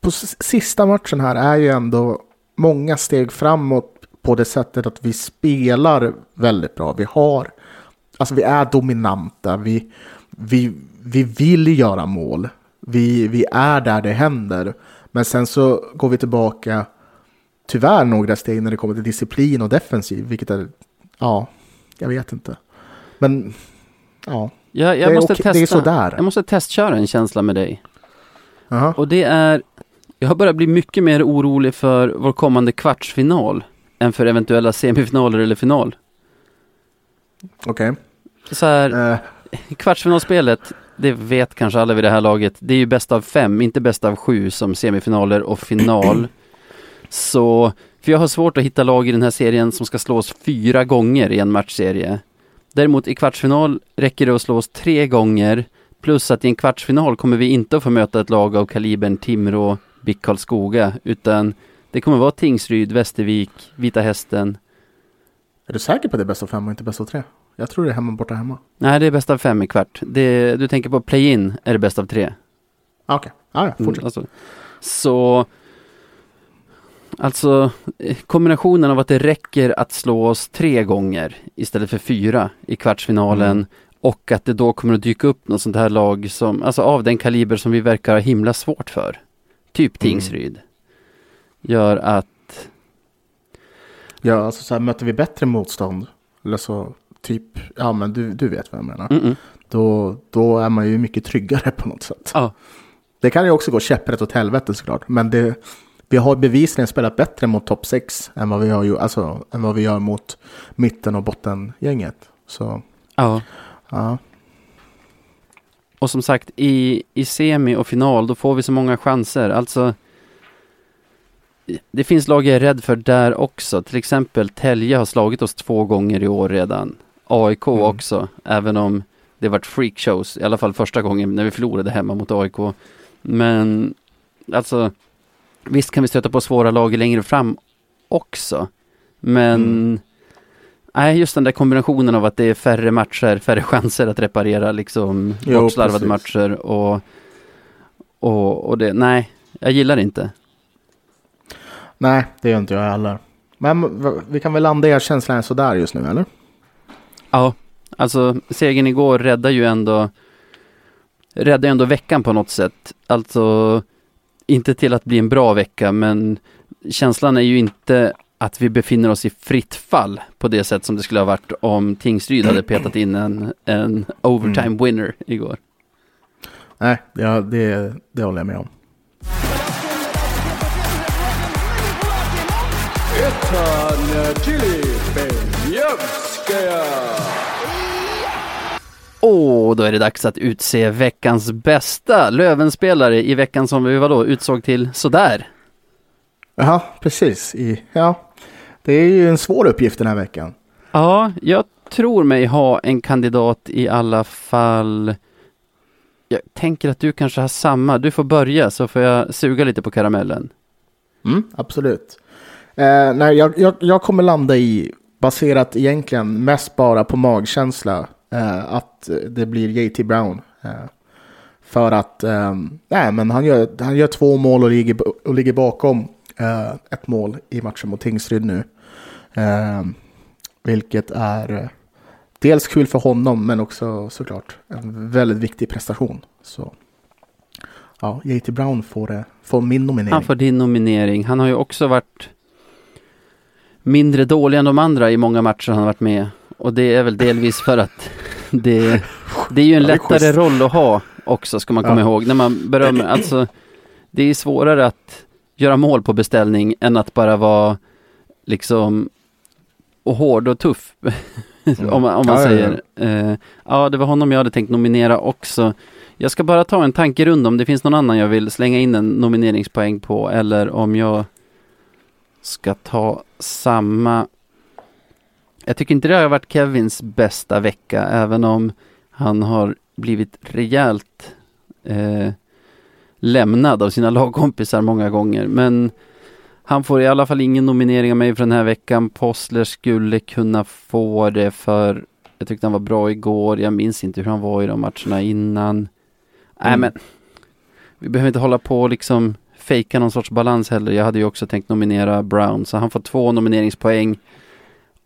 på sista matchen här är ju ändå många steg framåt på det sättet att vi spelar väldigt bra. Vi har, alltså vi är dominanta, vi, vi, vi vill göra mål. Vi, vi är där det händer. Men sen så går vi tillbaka, tyvärr, några steg när det kommer till disciplin och defensiv, vilket är, ja, jag vet inte. Men, ja, jag, jag det, måste okej, testa, det är sådär. Jag måste testköra en känsla med dig. Aha. Och det är, jag har börjat bli mycket mer orolig för vår kommande kvartsfinal än för eventuella semifinaler eller final. Okej. Okay. Så här, uh. kvartsfinalspelet, det vet kanske alla vid det här laget, det är ju bäst av fem, inte bäst av sju som semifinaler och final. (clears throat) Så, för jag har svårt att hitta lag i den här serien som ska slås fyra gånger i en matchserie. Däremot i kvartsfinal räcker det att slås tre gånger, plus att i en kvartsfinal kommer vi inte att få möta ett lag av kalibern Timrå, BIK Karlskoga, utan det kommer vara Tingsryd, Västervik, Vita Hästen. Är du säker på att det är bäst av fem och inte bäst av tre? Jag tror det är hemma borta hemma. Nej, det är bäst av fem i kvart. Det, du tänker på play-in är det bäst av tre. Ah, okej, okay. ah, ja, fortsätt. Mm, alltså, så, alltså kombinationen av att det räcker att slå oss tre gånger istället för fyra i kvartsfinalen mm. Och att det då kommer att dyka upp något sånt här lag som, alltså av den kaliber som vi verkar ha himla svårt för. Typ mm. Tingsryd. Mm. Gör att Ja, alltså så här, möter vi bättre motstånd, eller så typ, ja men du, du vet vad jag menar. Mm -mm. Då, då är man ju mycket tryggare (laughs) på något sätt. Ja. Det kan ju också gå käpprätt åt helvete såklart. Men det, vi har bevisligen spelat bättre mot topp 6 än vad vi har alltså, än vad vi gör mot mitten och bottengänget. Så, ja. Ja. Och som sagt, i, i semi och final, då får vi så många chanser. Alltså, det finns lag jag är rädd för där också. Till exempel Telge har slagit oss två gånger i år redan. AIK mm. också, även om det varit freakshows, i alla fall första gången när vi förlorade hemma mot AIK. Men alltså, visst kan vi stöta på svåra lag längre fram också. Men mm. Nej, just den där kombinationen av att det är färre matcher, färre chanser att reparera liksom bortslarvade matcher och, och, och det, nej, jag gillar det inte. Nej, det gör inte jag heller. Men vi kan väl landa i att känslan är sådär just nu, eller? Ja, alltså segern igår räddar ju ändå räddar ändå veckan på något sätt. Alltså inte till att bli en bra vecka, men känslan är ju inte att vi befinner oss i fritt fall på det sätt som det skulle ha varit om Tingsryd hade petat in en, en overtime mm. winner igår. Nej, det, det, det håller jag med om. Och då är det dags att utse veckans bästa Lövenspelare i veckan som vi vadå, utsåg till sådär. Jaha, precis. I, ja, det är ju en svår uppgift den här veckan. Ja, jag tror mig ha en kandidat i alla fall. Jag tänker att du kanske har samma. Du får börja så får jag suga lite på karamellen. Mm, absolut. Eh, nej, jag, jag, jag, kommer landa i, baserat egentligen mest bara på magkänsla, eh, att det blir JT Brown. Eh, för att eh, nej, men han, gör, han gör två mål och ligger, och ligger bakom eh, ett mål i matchen mot Tingsryd nu. Eh, vilket är eh, dels kul för honom men också såklart en väldigt viktig prestation. Så ja, JT Brown får, eh, får min nominering. Han får din nominering. Han har ju också varit mindre dålig än de andra i många matcher han har varit med. Och det är väl delvis för att (laughs) det, det är ju en lättare roll att ha också ska man komma ja. ihåg. När man berömmer, alltså det är svårare att göra mål på beställning än att bara vara liksom och hård och tuff. (laughs) Mm. om, man, om man ja, säger. Ja, ja. Uh, ja, det var honom jag hade tänkt nominera också. Jag ska bara ta en tankerunda om det finns någon annan jag vill slänga in en nomineringspoäng på eller om jag ska ta samma. Jag tycker inte det har varit Kevins bästa vecka även om han har blivit rejält eh, lämnad av sina lagkompisar många gånger. Men han får i alla fall ingen nominering av mig för den här veckan. Possler skulle kunna få det för jag tyckte han var bra igår. Jag minns inte hur han var i de matcherna innan. Mm. Nej men vi behöver inte hålla på och liksom fejka någon sorts balans heller. Jag hade ju också tänkt nominera Brown så han får två nomineringspoäng.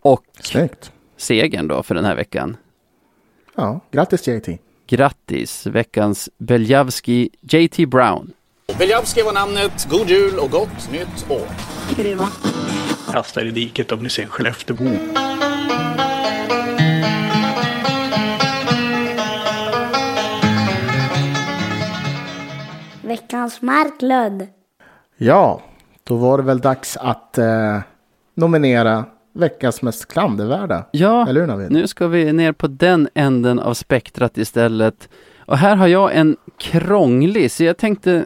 Och Snyggt. segern då för den här veckan. Ja, grattis JT. Grattis, veckans Beljavski JT Brown. Beljavski var namnet. God jul och gott nytt år. Kasta er i diket om ni ser Skelleftebo. Veckans Marklund. Ja, då var det väl dags att eh, nominera veckans mest klandervärda. Ja, Eller hur, nu ska vi ner på den änden av spektrat istället. Och här har jag en krånglig, så jag tänkte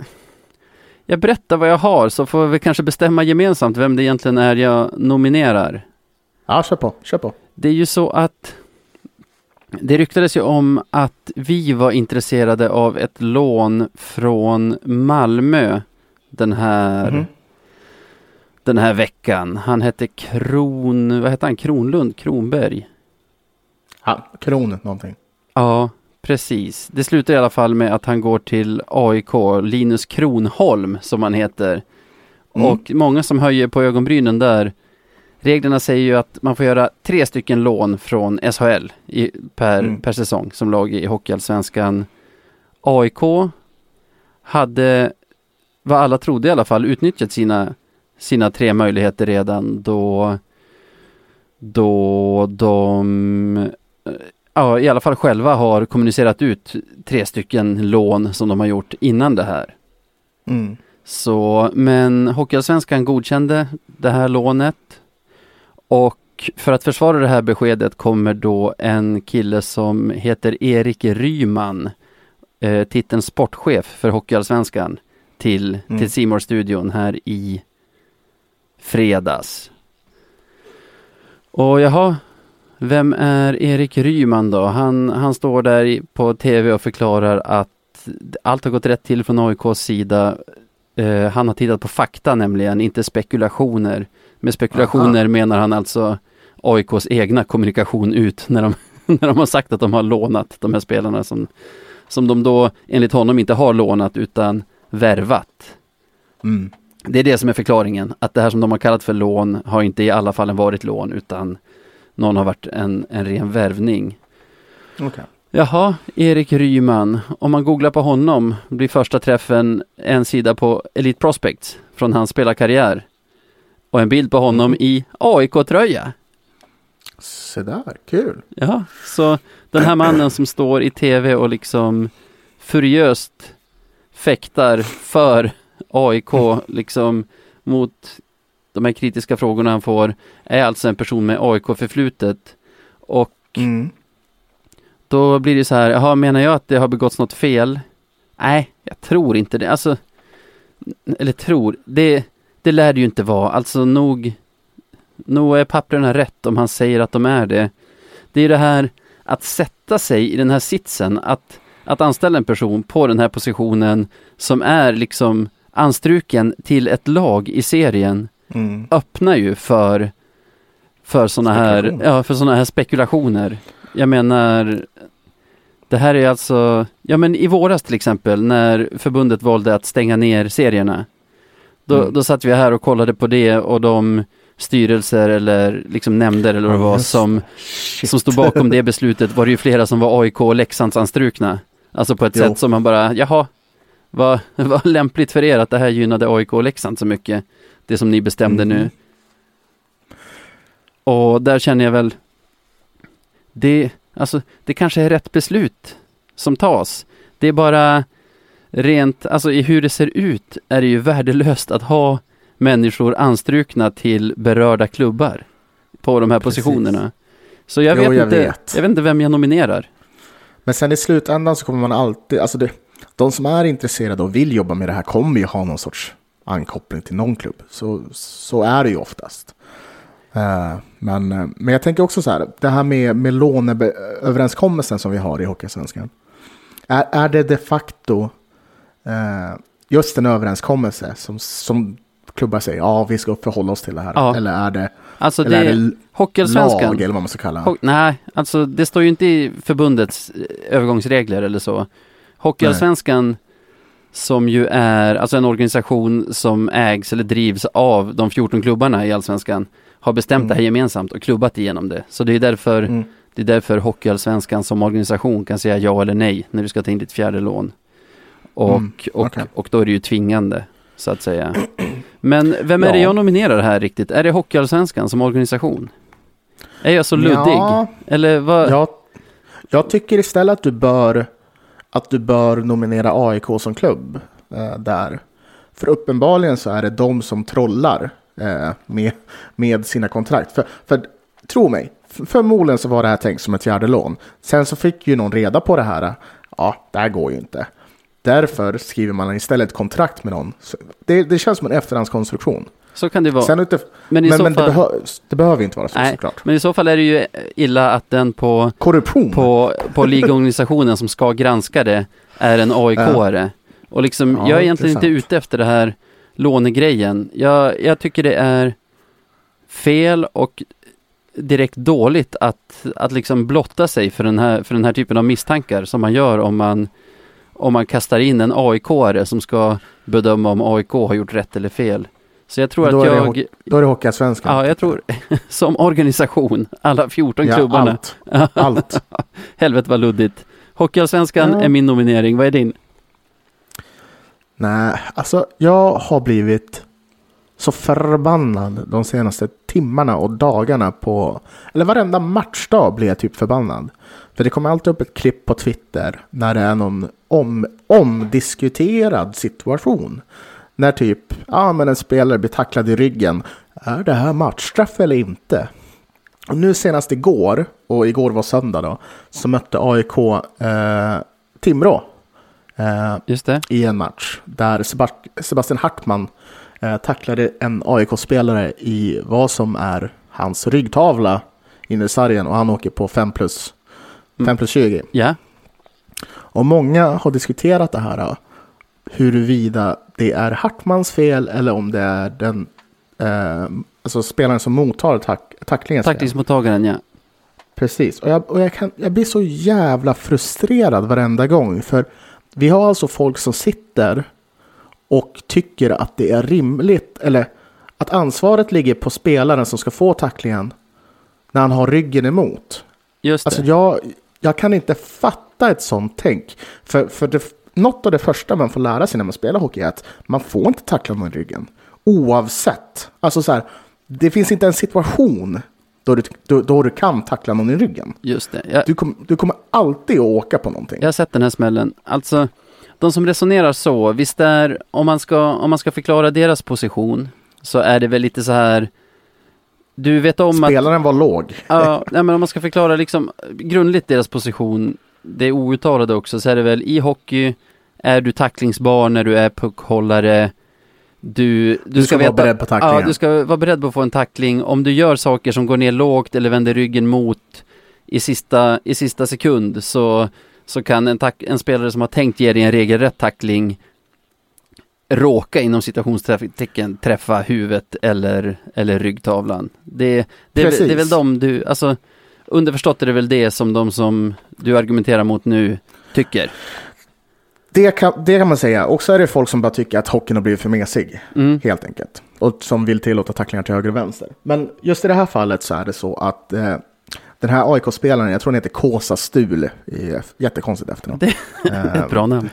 jag berättar vad jag har så får vi kanske bestämma gemensamt vem det egentligen är jag nominerar. Ja, kör på, kör på. Det är ju så att det ryktades ju om att vi var intresserade av ett lån från Malmö den här mm den här veckan. Han hette Kron, vad hette han? Kronlund? Kronberg? Ja, Kron någonting. Ja, precis. Det slutar i alla fall med att han går till AIK, Linus Kronholm som han heter. Mm. Och många som höjer på ögonbrynen där. Reglerna säger ju att man får göra tre stycken lån från SHL i, per, mm. per säsong som lag i Hockeyallsvenskan. AIK hade, vad alla trodde i alla fall, utnyttjat sina sina tre möjligheter redan då då de ja, i alla fall själva har kommunicerat ut tre stycken lån som de har gjort innan det här. Mm. Så, men Hockeyallsvenskan godkände det här lånet och för att försvara det här beskedet kommer då en kille som heter Erik Ryman, eh, titeln sportchef för Hockeyallsvenskan till, mm. till Simor studion här i fredags. Och jaha, vem är Erik Ryman då? Han, han står där på tv och förklarar att allt har gått rätt till från AIKs sida. Eh, han har tittat på fakta nämligen, inte spekulationer. Med spekulationer menar han alltså AIKs egna kommunikation ut när de, (laughs) när de har sagt att de har lånat de här spelarna som, som de då enligt honom inte har lånat utan värvat. Mm. Det är det som är förklaringen, att det här som de har kallat för lån har inte i alla fallen varit lån utan någon har varit en, en ren värvning. Okej. Jaha, Erik Ryman. Om man googlar på honom blir första träffen en sida på Elite Prospects från hans spelarkarriär. Och en bild på honom i AIK-tröja. Se där, kul. Ja, så den här mannen som står i tv och liksom furiöst fäktar för AIK (laughs) liksom mot de här kritiska frågorna han får är alltså en person med AIK-förflutet. Och Mm. då blir det så här, jaha, menar jag att det har begåtts något fel? Nej, jag tror inte det. Alltså, eller tror, det, det lär det ju inte vara. Alltså nog, nog är papperna rätt om han säger att de är det. Det är det här att sätta sig i den här sitsen, att, att anställa en person på den här positionen som är liksom anstruken till ett lag i serien Mm. öppnar ju för för sådana här, ja, för såna här spekulationer. Jag menar, det här är alltså, ja men i våras till exempel när förbundet valde att stänga ner serierna. Då, Mm. då satt vi här och kollade på det och de styrelser eller liksom nämnder eller vad det var som, Shit. som stod bakom det beslutet var det ju flera som var AIK och Leksands anstrukna. Alltså på ett Jo. sätt som man bara, jaha, vad, (laughs) vad lämpligt för er att det här gynnade AIK och Leksand så mycket. Det som ni bestämde Mhm. nu. Och där känner jag väl, det, alltså, det kanske är rätt beslut som tas. Det är bara rent, alltså i hur det ser ut är det ju värdelöst att ha människor anstrukna till berörda klubbar på de här Precis. positionerna. Så jag Jo, vet, jag inte, vet. jag vet inte vem jag nominerar. Men sen i slutändan så kommer man alltid, alltså det, de som är intresserade och vill jobba med det här kommer ju ha någon sorts ankoppling till någon klubb. Så, så är det ju oftast. Eh, men, eh, men jag tänker också så här, det här med, med låneöverenskommelsen som vi har i Hockeysvenskan. Är, är det de facto eh, just en överenskommelse som, som klubbar säger ja vi ska förhålla oss till det här? Ja. Eller är det, Alltså eller är det, det lag eller vad man ska kalla det? Nej, alltså det står ju inte i förbundets eh, övergångsregler eller så. Hockeyallsvenskan som ju är alltså en organisation som ägs eller drivs av de 14 klubbarna i allsvenskan har bestämt Mm. det här gemensamt och klubbat igenom det. Så det är därför Mm. det är därför Hockeyallsvenskan som organisation kan säga ja eller nej när du ska ta in ditt fjärde lån. Och, Mm, och, och då är det ju tvingande så att säga. Men vem är det Ja. jag nominerar här riktigt? Är det Hockeyallsvenskan som organisation? Är jag så luddig? Ja, Eller vad? Jag, jag tycker istället att du bör, att du bör nominera AIK som klubb eh, där. För uppenbarligen så är det de som trollar eh, med, med sina kontrakt. För, för tro mig, förmodligen så var det här tänkt som ett fjärde lån. Sen så fick ju någon reda på det här. Eh, ja, det här går ju inte. Därför skriver man istället kontrakt med någon. Det, det känns som en efterhandskonstruktion. Så kan det vara. Sen inte, men i men, så men fall, det, behö, det behöver inte vara så nej, såklart. men i så fall är det ju illa att den på, Korruption. på, på ligorganisationen som ska granska det är en AIK-are. Och liksom, Ja, jag är egentligen inte ute efter det här lånegrejen. Jag, jag tycker det är fel och direkt dåligt att, att liksom blotta sig för den, här, för den här typen av misstankar som man gör om man, om man kastar in en AIK-are som ska bedöma om AIK har gjort rätt eller fel. Så jag tror Då att jag, Då är det Hockeyallsvenskan. ja, jag tror (laughs) som organisation, alla 14 Ja, klubbarna. allt. Allt. (laughs) Helvete vad luddigt. Hockeyallsvenskan Ja. är min nominering, vad är din? Nej, alltså jag har blivit så förbannad de senaste timmarna och dagarna på, eller varenda matchdag blir jag typ förbannad. För det kommer alltid upp ett klipp på Twitter när det är någon om, omdiskuterad situation. När typ, ja men en spelare blir tacklad i ryggen. Är det här matchstraff eller inte? Och nu senast igår, och igår var söndag då, så mötte AIK eh, Timrå. Eh, i en match där Sebast- Sebastian Hartman eh, tacklade en AIK-spelare i vad som är hans ryggtavla inne i sargen och han åker på 5 plus, 5 plus 20. Ja, Och många har diskuterat det här. Huruvida det är Hartmans fel eller om det är den eh, alltså spelaren som mottar tack, tacklingens fel. tacklingsmottagaren ja. Precis. Och, jag, och jag, kan, jag blir så jävla frustrerad varenda gång. För vi har alltså folk som sitter och tycker att det är rimligt. Eller att ansvaret ligger på spelaren som ska få tacklingen när han har ryggen emot. Just det. Alltså jag, jag kan inte fatta ett sånt tänk. För, för det, något av det första man får lära sig när man spelar hockey är att man får inte tackla någon i ryggen. Oavsett. Alltså så här, det finns inte en situation då du, då, då du kan tackla någon i ryggen. Just det. Jag, Du, kom, du kommer alltid att åka på någonting. jag har sett den här smällen. Alltså, de som resonerar så, visst är, om man ska, om man ska förklara deras position, så är det väl lite så här, du vet om att Spelaren var låg. Ja, (laughs) nej, men om man ska förklara liksom grundligt deras position, det outtalade också, så är det väl i hockey är du tacklingsbar när du är puckhållare. Du, du, Du ska vara beredd på tacklingen. Ja, du ska vara beredd på att få en tackling. Om du gör saker som går ner lågt eller vänder ryggen mot i sista, i sista sekund så, så kan en, tack, en spelare som har tänkt ge dig en regelrätt tackling råka inom citationstecken träffa huvudet eller, eller ryggtavlan. Det, det, är, det är väl de du, alltså underförstått är det väl det som de som du argumenterar mot nu tycker. Det kan, det kan man säga. Och så är det folk som bara tycker att hockeyn har blivit för mesig. Mm. Helt enkelt. Och som vill tillåta tacklingar till höger och vänster. Men just i det här fallet så är det så att eh, den här AIK-spelaren, jag tror han heter Kåsa Stul, jättekonstigt efternamn. Det är ett bra namn.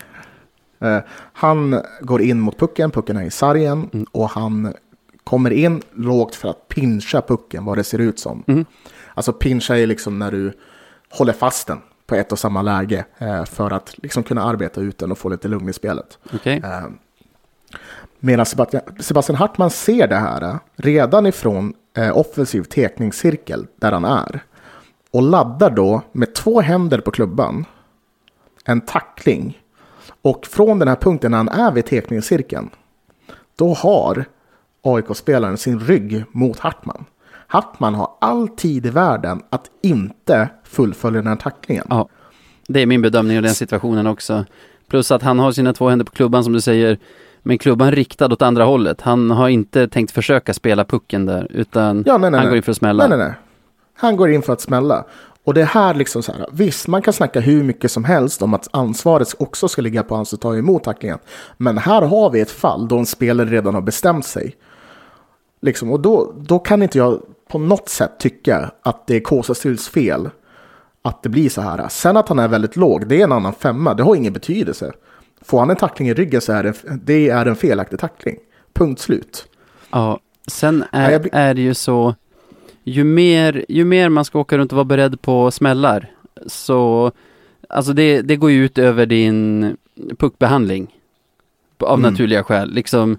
Eh, han går in mot pucken, pucken är i sargen Mm. och han kommer in lågt för att pincha pucken, vad det ser ut som. Mm. Alltså pincha är liksom när du håller fast den på ett och samma läge eh, för att liksom kunna arbeta ut den och få lite lugn i spelet. Okej. Eh, Medan Sebastian, Sebastian Hartman ser det här eh, redan ifrån offensiv tekningscirkel där han är. Och laddar då med två händer på klubban en tackling. Och från den här punkten när han är vid tekningscirkeln då har AIK-spelaren sin rygg mot Hartman. Hartman har all tid i världen att inte fullfölja den här tacklingen. Ja, det är min bedömning av den situationen också. Plus att han har sina två händer på klubban som du säger, men klubban riktad åt andra hållet. Han har inte tänkt försöka spela pucken där, utan Ja, nej, nej, han går in för att smälla. Nej, nej, nej. Han går in för att smälla. Och det här liksom så här, visst man kan snacka hur mycket som helst om att ansvaret också ska ligga på han som tar emot tacklingen. Men här har vi ett fall då en spelare redan har bestämt sig. Liksom, och då, då kan inte jag på något sätt tycka att det är Kåsa Stuls fel att det blir så här. Sen att han är väldigt låg, det är en annan femma, det har ingen betydelse. Får han en tackling i ryggen så är det, det är en felaktig tackling. Punkt slut. Ja, sen är, är det ju så, ju mer, ju mer man ska åka runt och vara beredd på smällar, så, alltså det, det går ju ut över din puckbehandling. Av Mm. naturliga skäl. Liksom,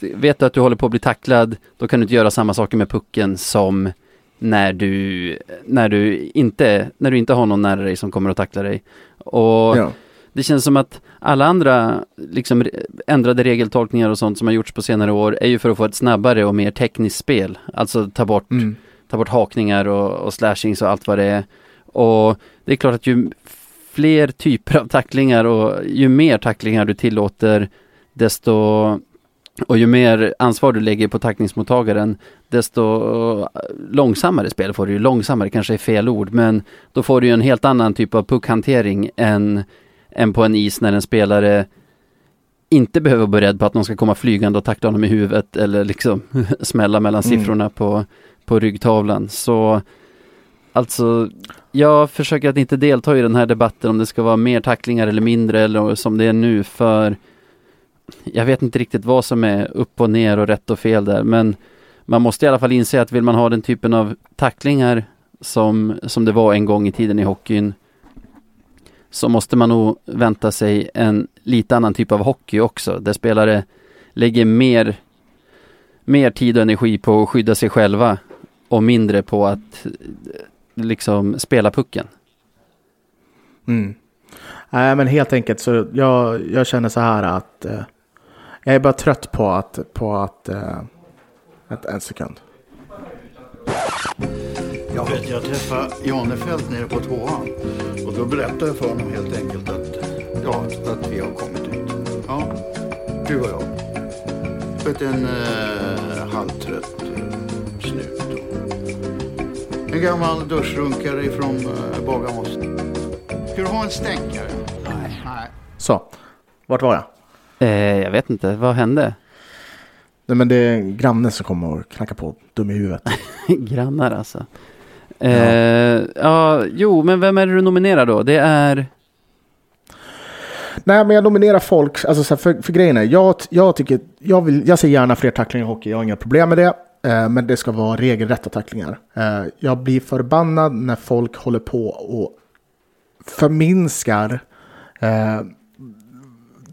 vet du att du håller på att bli tacklad, då kan du inte göra samma saker med pucken som när du, när du inte, när du inte har någon nära dig som kommer att tackla dig. Och Ja. det känns som att alla andra liksom, ändrade regeltolkningar och sånt som har gjorts på senare år är ju för att få ett snabbare och mer tekniskt spel. Alltså ta bort, Mm. ta bort hakningar och, och slashings och allt vad det är. Och det är klart att ju fler typer av tacklingar och ju mer tacklingar du tillåter desto och ju mer ansvar du lägger på tacklingsmottagaren desto långsammare spel får du ju. Långsammare kanske är fel ord men då får du ju en helt annan typ av puckhantering än, än på en is när en spelare inte behöver vara beredd på att någon ska komma flygande och tackla honom i huvudet eller liksom (laughs) smälla mellan Mm. siffrorna på, på ryggtavlan. Så alltså, jag försöker att inte delta i den här debatten om det ska vara mer tacklingar eller mindre eller som det är nu för jag vet inte riktigt vad som är upp och ner och rätt och fel där men man måste i alla fall inse att vill man ha den typen av tacklingar som, som det var en gång i tiden i hockeyn så måste man nog vänta sig en lite annan typ av hockey också där spelare lägger mer, mer tid och energi på att skydda sig själva och mindre på att liksom spela pucken. Mm. Nej, men helt enkelt så jag, jag känner så här att eh, Jag är bara trött på att, på att, uh, ett, en sekund. Jag vet, jag träffade Janefelt nere på tvåan. Och då berättade jag för honom helt enkelt att, ja, att vi har kommit ut. Ja, du och jag. Vet, en eh, halvtrött eh. En gammal duschrunkare ifrån eh, Bagarmoss. Ska du ha en stänkare? Nej. Nej. Så, vart var jag? Eh, jag vet inte, vad hände? Nej men det är en granne som kommer och knackar på, dum i huvudet. (laughs) Grannar alltså. Eh, ja. ja, jo, men vem är det du nominerar då? Det är... Nej, men jag nominerar folk, alltså så för, för grejen är, jag, jag tycker, jag, vill, jag ser gärna fler tacklingar i hockey, jag har inga problem med det. Eh, men det ska vara regelrätta tacklingar. Eh, jag blir förbannad när folk håller på och förminskar eh,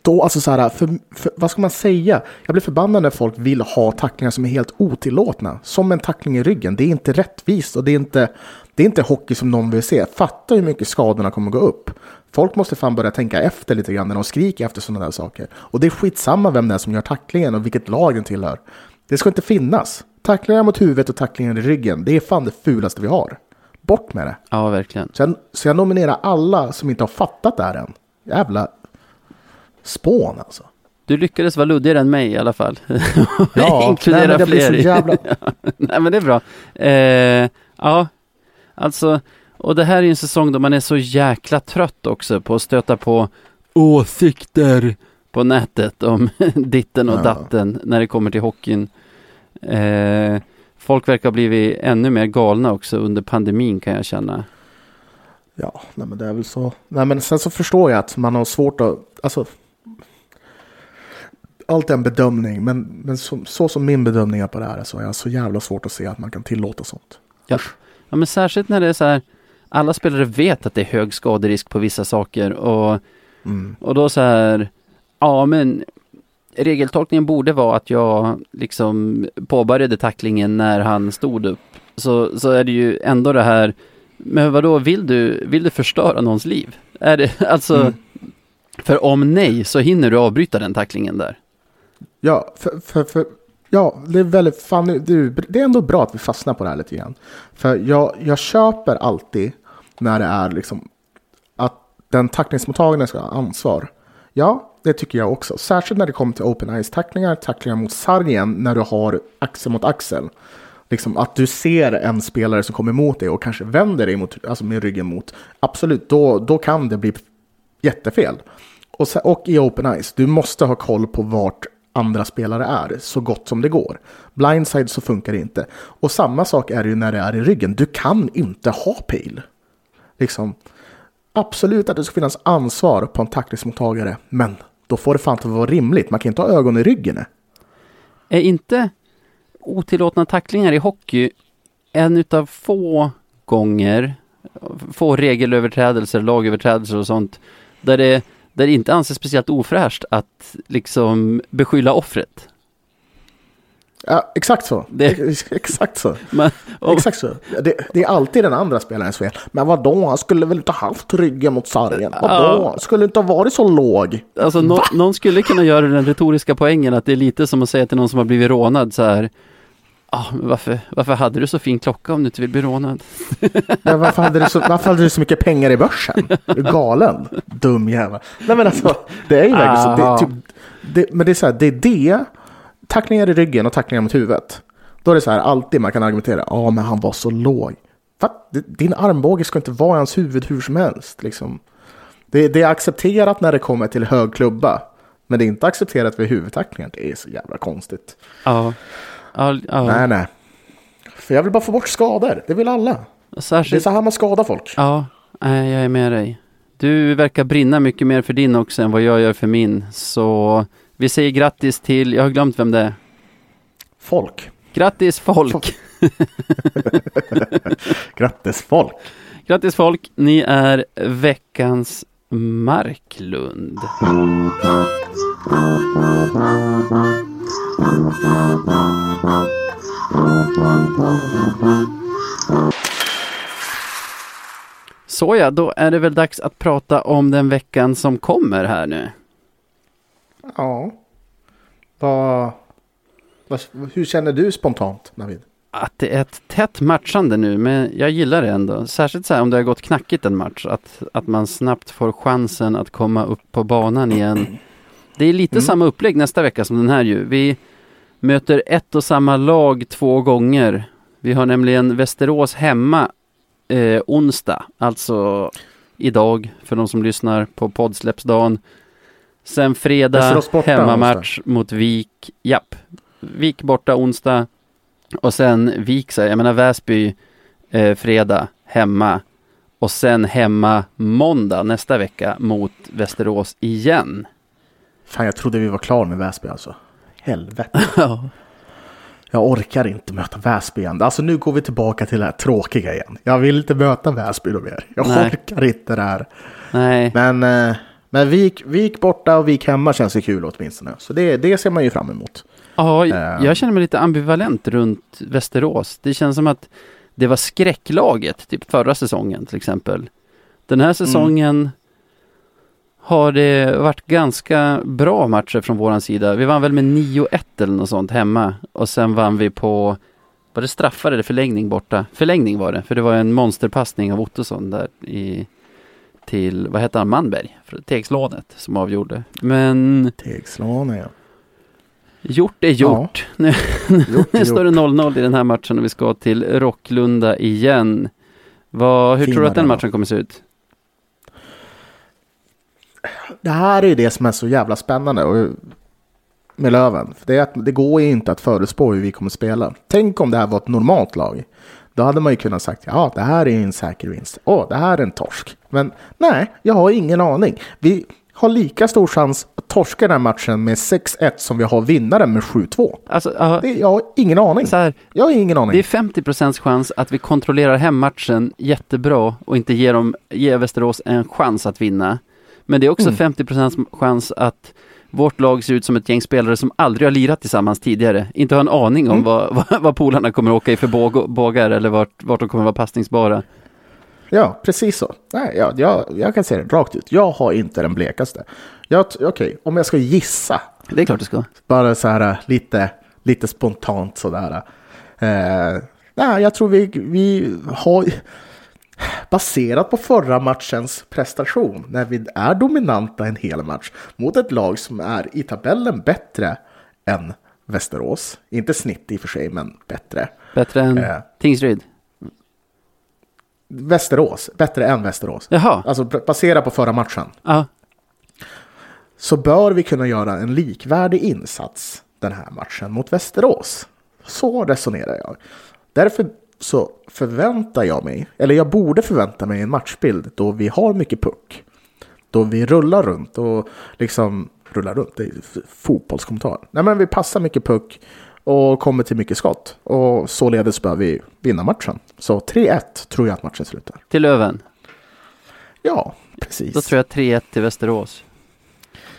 då, alltså så här, för, för, vad ska man säga? Jag blir förbannad när folk vill ha tacklingar som är helt otillåtna. Som en tackling i ryggen. Det är inte rättvist och det är inte, det är inte hockey som någon vill se. Fatta hur mycket skadorna kommer gå upp. Folk måste fan börja tänka efter lite grann när de skriker efter sådana där saker. Och det är skitsamma vem det är som gör tacklingen och vilket lag den tillhör. Det ska inte finnas. Tacklingar mot huvudet och tacklingar i ryggen, det är fan det fulaste vi har. Bort med det. Ja, verkligen. Så jag, så jag nominerar alla som inte har fattat det här än. Jävla spån alltså. Du lyckades vara luddigare än mig i alla fall. (laughs) Ja, Inkludera nej, men fler. jävla... (laughs) nej men det är bra. Eh, ja, alltså, och det här är ju en säsong då man är så jäkla trött också på att stöta på åsikter på nätet om (laughs) ditten och Ja. datten när det kommer till hockeyn. Eh, folk verkar ha blivit ännu mer galna också under pandemin kan jag känna. Ja, nej, men det är väl så. Nej, men sen så förstår jag att man har svårt att, alltså. Allt är en bedömning, men, men så, så som min bedömning är på det här så är jag så jävla svårt att se att man kan tillåta sånt. Ja. Ja men särskilt när det är så här, alla spelare vet att det är hög skaderisk på vissa saker och, Mm. och då så här, ja men regeltolkningen borde vara att jag liksom påbörjade tacklingen när han stod upp. Så, så är det ju ändå det här, men vadå, vill du, vill du förstöra någons liv? Är det, (laughs) alltså, Mm. för om nej så hinner du avbryta den tacklingen där. Ja, för, för, för, ja, det är väldigt fan, nu- det, är- det är ändå bra att vi fastnar på det här lite grann. För jag, jag köper alltid när det är liksom att den tacklingsmottagaren ska ha ansvar. Ja, det tycker jag också. Särskilt när det kommer till open eyes-tacklingar, tacklingar mot sargen när du har axel mot axel. Liksom att du ser en spelare som kommer emot dig och kanske vänder dig mot, alltså med ryggen mot. Absolut, då, då kan det bli jättefel. Och, och i open eyes, du måste ha koll på vart andra spelare är så gott som det går. Blindside så funkar det inte. Och samma sak är det ju när det är i ryggen. Du kan inte ha pil. Liksom, absolut att det ska finnas ansvar på en tacklingsmottagare, men då får det fan inte vara rimligt. Man kan inte ha ögon i ryggen. Är inte otillåtna tacklingar i hockey en utav få gånger, få regelöverträdelser, lagöverträdelser och sånt, där det, där det inte anses speciellt ofräscht att liksom beskylla offret? Ja, exakt så. Det- Ex- (laughs) Exakt så. Man, och, Exakt så. Det, det är alltid den andra spelarens fel. Men vadå, han skulle väl inte haft ryggen mot sargen? Vadå, skulle inte ha varit så låg? alltså, nå, någon skulle kunna göra den retoriska poängen att det är lite som att säga till någon som har blivit rånad så här Ah, men varför, varför hade du så fin klocka om du inte vill bli rånad? (laughs) Men varför, hade du så, varför hade du så mycket pengar i börsen? Är du galen? Dum jävel. Nej men alltså, det är ju verkligen så. Det, är typ, det, men det är så här, det är det, tacklingar i ryggen och tacklingar mot huvudet. Då är det så här, alltid man kan argumentera, ja men han var så låg. Va? Din armbåge ska inte vara i hans huvud hur som helst. Liksom. Det, det är accepterat när det kommer till hög klubba. Men det är inte accepterat vid huvudtacklingar. Det är så jävla konstigt. Ja, ja, ja. Nej, nej. För jag vill bara få bort skador. Det vill alla. Det är särskilt så här man skadar folk. Ja, jag är med dig. Du verkar brinna mycket mer för din också än vad jag gör för min. Så vi säger grattis till, jag har glömt vem det är. Folk. Grattis folk! (laughs) Grattis folk. Grattis folk! Ni är veckans Marklund. Såja, då är det väl dags att prata om den veckan som kommer här nu. Ja. Vad, vad, hur känner du spontant, Navid? Att det är ett tätt matchande nu, men jag gillar det ändå. Särskilt så här om det har gått knackigt en match, att, att man snabbt får chansen att komma upp på banan igen. Det är lite Mm. samma upplägg nästa vecka som den här ju. Vi möter ett och samma lag två gånger. Vi har nämligen Västerås hemma eh, onsdag, alltså idag för de som lyssnar på poddsläppsdagen. Sen fredag hemmamatch mot Vik. Japp. Vik borta onsdag. Och sen Vik, så jag menar Väsby eh, fredag hemma. Och sen hemma måndag nästa vecka mot Västerås igen. Fan, jag trodde vi var klara med Väsby alltså. Helvete. (laughs) Ja. Jag orkar inte möta Väsby igen. Alltså nu går vi tillbaka till det här tråkiga igen. Jag vill inte möta Väsby mer. Jag Nej. orkar inte det här. Nej, Men, eh, men Vik, Vik borta och Vik hemma känns ju kul åtminstone. Så det, det ser man ju fram emot. ja, Ehm. jag känner mig lite ambivalent runt Västerås. Det känns som att det var skräcklaget, typ förra säsongen till exempel. Den här säsongen har det varit ganska bra matcher från våran sida. Vi vann väl med 9-1 eller något sånt hemma. Och sen vann vi på, var det straffar eller förlängning borta? Förlängning var det, för det var en monsterpassning av Ottosson där i, till, vad hette han, Manberg? Tegslånet som avgjorde. Men Tegslane, ja. gjort är gjort. (laughs) Nu, Gjort är nu står det gjort. 0-0 i den här matchen och vi ska till Rocklunda igen. Vad, hur Fin tror du att den matchen kommer se ut? Det här är ju det som är så jävla spännande och, med Löven. Det, är att det går ju inte att förutspå hur vi kommer spela. Tänk om det här var ett normalt lag. Då hade man ju kunnat sagt ja, det här är en säker vinst. Åh, det här är en torsk. Men nej, jag har ingen aning. Vi har lika stor chans att torska den här matchen med 6-1 som vi har vinnaren med 7-2. Alltså, ja, Det, jag har ingen aning. här, Jag har ingen aning. det är 50 chans att vi kontrollerar hemmatchen jättebra och inte ger, dem, ger Västerås en chans att vinna. Men det är också Mm. 50 chans att vårt lag ser ut som ett gäng spelare som aldrig har lirat tillsammans tidigare. Inte har en aning om Mm. vad, (laughs) vad, vad polarna kommer åka i för båg, bågar eller vart, vart de kommer vara passningsbara. Ja, precis så. Nej, jag, jag, jag kan säga det rakt ut. Jag har inte den blekaste. Okej, om jag ska gissa, Det är klart det ska. bara så här lite, lite spontant sådär. Eh, nej, jag tror vi, vi har, baserat på förra matchens prestation, när vi är dominanta en hel match mot ett lag som är i tabellen bättre än Västerås. Inte snitt i och för sig, men bättre. Bättre än Eh. Tingsryd. Västerås, bättre än Västerås. Jaha, Alltså baserat på förra matchen. ja. så bör vi kunna göra en likvärdig insats den här matchen mot Västerås. Så resonerar jag. Därför så förväntar jag mig, eller jag borde förvänta mig en matchbild då vi har mycket puck. Då vi rullar runt och liksom rullar runt, det är fotbollskommentar. Nej men vi passar mycket puck och kommer till mycket skott. Och således bör vi vinna matchen. Så 3-1 tror jag att matchen slutar. till Löven. Ja, precis. Då tror jag 3-1 till Västerås.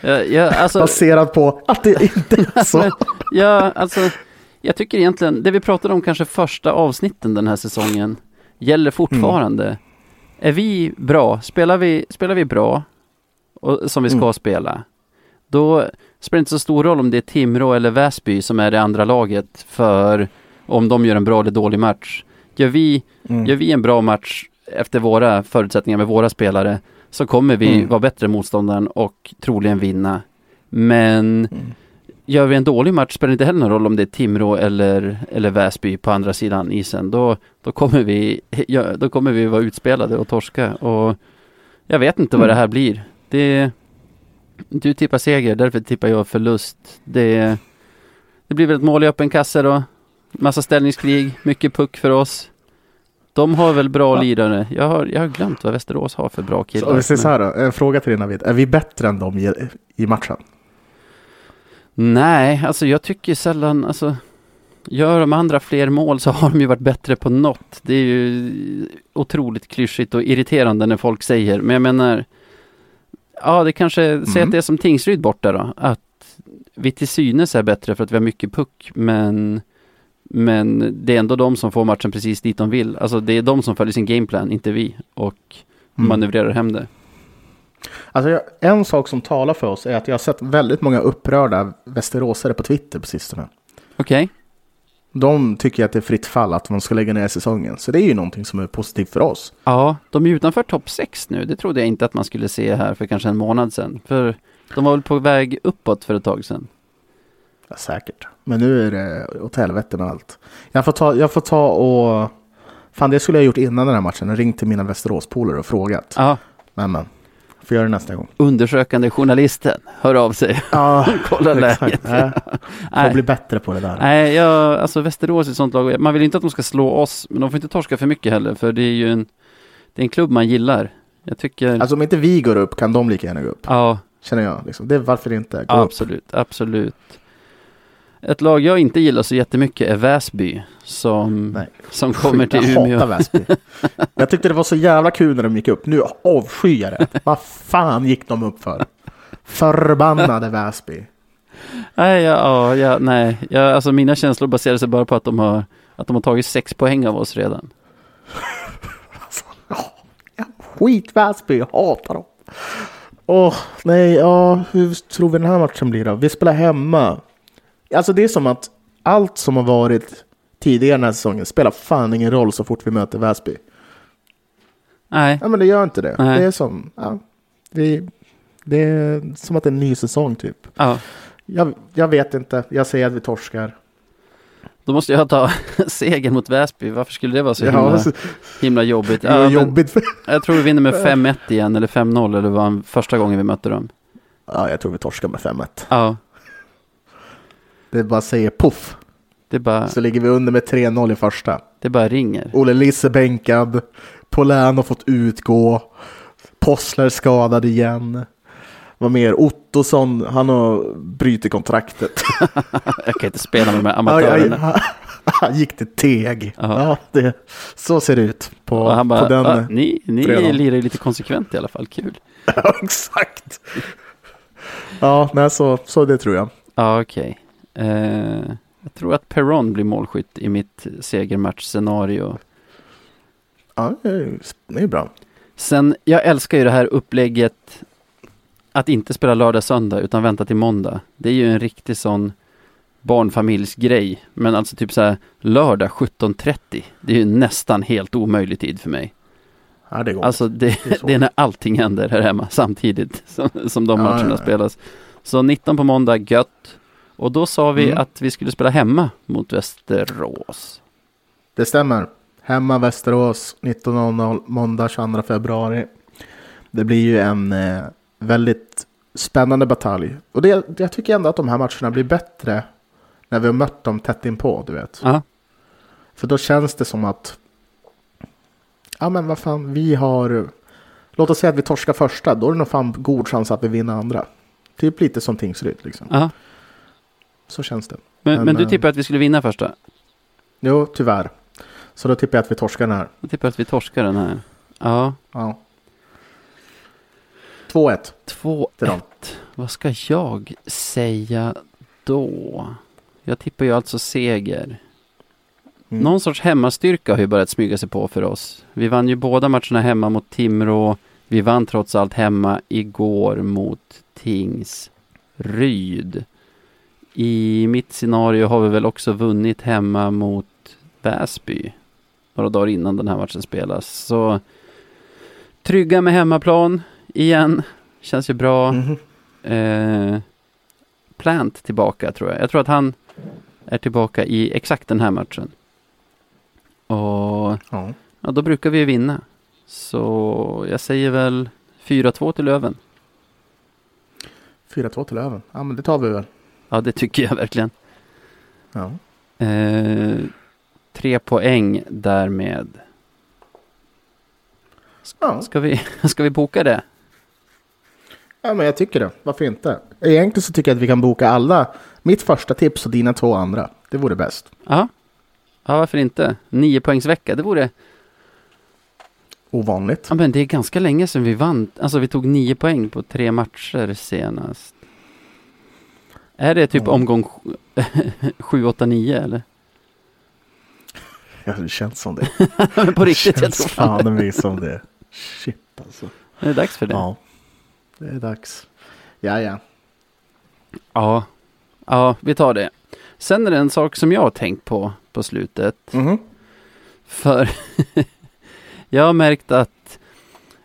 Ja, ja, alltså, Baserat på att det inte är så. (laughs) ja, alltså, jag tycker egentligen, det vi pratade om kanske första avsnitten den här säsongen, gäller fortfarande. Är vi bra, spelar vi, spelar vi bra, och, som vi ska Mm. spela, då spelar det inte så stor roll om det är Timrå eller Väsby som är det andra laget för om de gör en bra eller dålig match. Gör vi, Mm. gör vi en bra match efter våra förutsättningar med våra spelare så kommer vi Mm. vara bättre motståndaren och troligen vinna. Men Mm. Gör vi en dålig match spelar det inte heller någon roll om det är Timrå eller, eller Väsby på andra sidan isen. Då, då, kommer vi, ja, då kommer vi vara utspelade och torska. Och jag vet inte vad Mm. det här blir. Det, du tippar seger, därför tippar jag förlust. Det, det blir väl ett mål i öppen kasse då. Massa ställningskrig, mycket puck för oss. De har väl bra Ja. lirare. Jag har, jag har glömt vad Västerås har för bra killar. Så vi säger så här då, en fråga till dig Navid. Är vi bättre än dem i, i matchen? Nej, alltså jag tycker sällan, alltså Gör de andra fler mål så har de ju varit bättre på något. Det är ju otroligt klyschigt och irriterande när folk säger, men jag menar Ja, det kanske, säg Mm. att det är som Tingsryd borta då, att vi till synes är bättre för att vi har mycket puck, men men det är ändå de som får matchen precis dit de vill. Alltså det är de som följer sin gameplan, inte vi. Och Mm. manövrerar hem det. Alltså, jag, en sak som talar för oss är att jag har sett väldigt många upprörda västeråsare på Twitter på sistone. Okej. De tycker att det är fritt fall att man ska lägga ner säsongen. Så det är ju någonting som är positivt för oss. Ja, de är utanför topp 6 nu. Det trodde jag inte att man skulle se här för kanske en månad sedan. För de var väl på väg uppåt för ett tag sedan. Ja, säkert. Men nu är det åt helvete med allt. Jag får ta, jag får ta och... Fan, det skulle jag gjort innan den här matchen. Ringt till mina Västeråspolare och frågat. Ja, Men, men. Får göra det nästa gång. undersökande journalisten hör av sig. Ja, (laughs) Kolla läget. Nej, Får bli bättre på det där. Nej, jag, alltså Västerås är ett sånt lag. Man vill inte att de ska slå oss, men de får inte torska för mycket heller. För det är ju en, det är en klubb man gillar. Jag tycker... Alltså om inte vi går upp kan de lika gärna gå upp. ja, Känner jag. Liksom. Det är varför inte. Gå upp. absolut, absolut. Ett lag jag inte gillar så jättemycket är Väsby. Som, Nej. som kommer till jag Umeå. hatar Väsby. jag tyckte det var så jävla kul när de gick upp. Nu avskyr jag det. Vad fan gick de upp för? Förbannade Väsby. Nej, ja, ja, ja, nej. Ja, alltså mina känslor baserar sig bara på att de har, att de har tagit sex poäng av oss redan. Skit Väsby, jag hatar dem. Åh, nej, ja, hur tror vi den här matchen blir då? Vi spelar hemma. Alltså det är som att allt som har varit tidigare den här säsongen spelar fan ingen roll så fort vi möter Väsby. Nej, Ja, men det gör inte det. Nej. Det är som, ja, det, det är som att det är en ny säsong typ. ja. Jag, jag vet inte, jag säger att vi torskar. Då måste jag ta (laughs) segern mot Väsby. Varför skulle det vara så Ja, himla, så- himla jobbigt? det är Ja, jobbigt. Jag tror vi vinner med (laughs) 5-1 igen, eller 5-0, eller vad första gången vi mötte dem. ja, jag tror vi torskar med 5-1. Ja, Det bara säger poff, det bara, så ligger vi under med 3-0 i första. det bara ringer. Olle Lisse bänkad. Polän har fått utgå. Possler skadad igen. Vad mer? Ottosson, han har brutit kontraktet. (laughs) Jag kan inte spela med de här (laughs) amatörerna. han, (laughs) han gick till Teg. Ja. Ja, det, så ser det ut på, Och han bara, på den. "Va, ni, ni fredagen." lirar ju lite konsekvent i alla fall, kul. Ja, exakt. Ja, nej, så, så det tror jag. Ja, okej. Eh, jag tror att Perron blir målskytt i mitt segermatchscenario. Ja, det är- bra. Sen, jag älskar ju det här upplägget att inte spela lördag, söndag utan vänta till måndag. Det är ju en riktig sån barnfamiljsgrej. Men alltså typ så här lördag 17.30. Det är ju nästan helt omöjlig tid för mig. Ja, det går. Alltså det, Det är det är när allting händer här hemma samtidigt som, som de Ja, matcherna ja. spelas. Så 19 på måndag, gött. Och då sa vi Mm. att vi skulle spela hemma mot Västerås. Det stämmer. Hemma Västerås 19.00 måndag 22 februari. Det blir ju en eh, väldigt spännande batalj. Och det, jag tycker ändå att de här matcherna blir bättre när vi har mött dem tätt inpå, du vet. Ja, För då känns det som att ja men vad fan, vi har låt oss säga att vi torskar första, då är det nog fan god chans att vi vinner andra. Typ lite som Tingsryd liksom. ja. Så känns det. Men, Men, men du eh, tippar att vi skulle vinna första? Jo, tyvärr. Så då tippar jag att vi torskar den här. Jag tippar att vi torskar den här. Ja, Ja. 2-1 till dem. 2-1. Vad ska jag säga då? Jag tippar ju alltså seger. Mm. Någon sorts hemmastyrka har ju börjat smyga sig på för oss. Vi vann ju båda matcherna hemma mot Timrå. Vi vann trots allt hemma igår mot Tingsryd. I mitt scenario har vi väl också vunnit hemma mot Väsby. Några dagar innan den här matchen spelas. Så trygga med hemmaplan igen. Känns ju bra. Mhm. Eh, Plant tillbaka tror jag. Jag tror att han är tillbaka i exakt den här matchen. Och Ja. ja, då brukar vi ju vinna. Så jag säger väl 4-2 till Löven. 4-2 till Löven. Ja, men det tar vi väl. Ja, det tycker jag verkligen. Ja. Eh, tre poäng därmed. Ja. Ska vi, (laughs) ska vi boka det? ja, men jag tycker det. Varför inte? Egentligen så tycker jag att vi kan boka alla. Mitt första tips och dina två andra. Det vore bäst. Ja. Ja, varför inte? Nio poängs vecka, det vore... Ovanligt. Ja, men det är ganska länge sedan vi vann. Alltså vi tog nio poäng på tre matcher senast. Är det typ Ja. omgång 7, 8, 9 eller? Ja, det känns som det. (laughs) På riktigt, jag känns tror fan det. mig som det. Shit alltså. Det är dags för det. Ja. det är dags. Ja, ja. Ja, ja, vi tar det. Sen är det en sak som jag har tänkt på på slutet. Mhm. För (laughs) jag har märkt att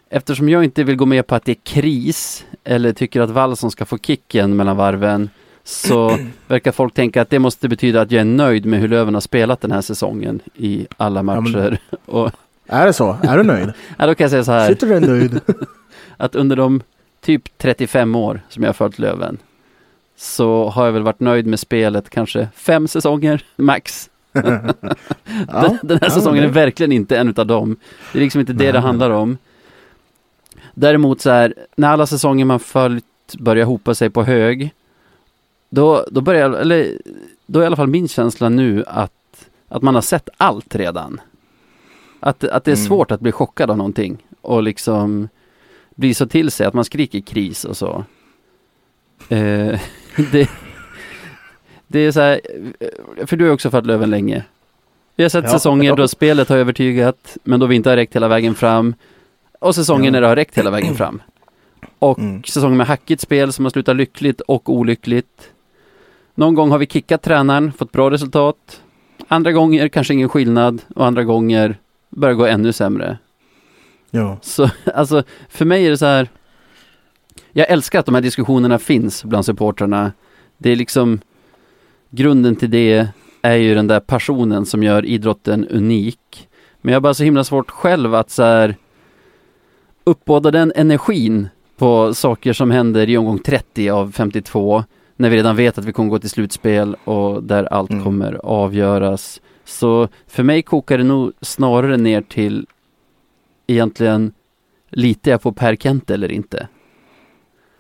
eftersom jag inte vill gå med på att det är kris eller tycker att Wallson ska få kicken mellan varven så verkar folk tänka att det måste betyda att jag är nöjd med hur Löven har spelat den här säsongen i alla men- matcher. (laughs) Och Är det så? Är du nöjd? (laughs) ja, då kan jag säga så här. Sitter du nöjd? (laughs) att under de typ 35 år som jag har följt Löven så har jag väl varit nöjd med spelet kanske fem säsonger max. Ja, den, den här ja, säsongen är verkligen inte en utav dem. Det är liksom inte det Nej, det handlar om. Däremot så här, när alla säsonger man följt börjar hopa sig på hög, då, då börjar, eller då är i alla fall min känsla nu att, att man har sett allt redan. Att, att det är Mm. svårt att bli chockad av någonting och liksom bli så till sig att man skriker kris och så. Eh, (laughs) det, det är så här, för du har också följt Löven länge. Vi har sett Ja, säsonger ja. då spelet har övertygat, men då vi inte har räckt hela vägen fram. Och säsonger Ja. när det har räckt hela vägen fram. Och Mm. säsonger med hackigt spel som har slutat lyckligt och olyckligt. Någon gång har vi kickat tränaren, fått bra resultat. Andra gånger kanske ingen skillnad och andra gånger börjar gå ännu sämre. Ja. Så (laughs) alltså, för mig är det så här. Jag älskar att de här diskussionerna finns bland supportrarna. Det är liksom grunden till det är ju den där passionen som gör idrotten unik. Men jag har bara så himla svårt själv att så här uppbåda den energin på saker som händer i omgång 30 av 52 när vi redan vet att vi kommer gå till slutspel och där allt Mm. kommer avgöras. Så för mig kokar det nog snarare ner till egentligen litar jag på Per Kent eller inte?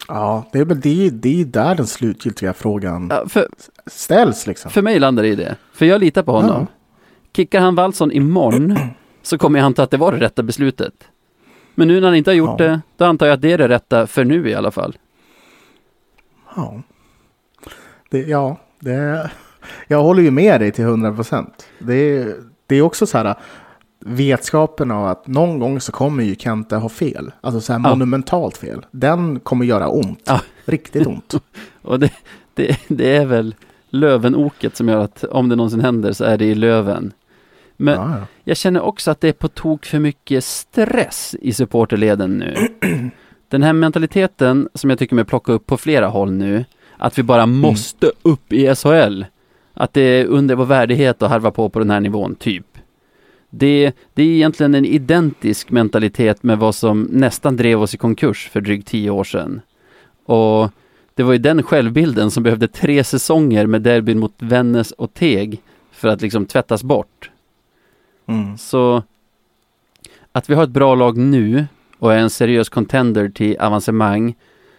Ja, det är väl det, det är där den slutgiltiga frågan Ja, för, ställs liksom. för mig landar det i det. För jag litar på honom. Kickar han Wallson imorgon (clears throat) så kommer jag anta att det var det rätta beslutet. Men nu när han inte har gjort Ja. det, då antar jag att det är det rätta för nu i alla fall. Ja. Det, ja, det, jag håller ju med dig till 100 procent. Det, är- det är också så här vetskapen av att någon gång så kommer ju Kente ha fel. Alltså så här Ja. monumentalt fel. Den kommer göra ont. Ja. Riktigt ont. (laughs) Och det, det, det är väl Lövenoket som gör att om det någonsin händer så är det i Löven. Men ja. Jag känner också att det är på tok för mycket stress i supporterleden nu. (clears throat) Den här mentaliteten som jag tycker mig plocka upp på flera håll nu, att vi bara måste upp i SHL. Att det är under vår värdighet att harva på på den här nivån, typ. Det, det är egentligen en identisk mentalitet med vad som nästan drev oss i konkurs för drygt tio år sedan. Och det var ju den självbilden som behövde tre säsonger med derbyn mot Vännäs och Teg för att liksom tvättas bort. Mm. Så att vi har ett bra lag nu och är en seriös contender till avancemang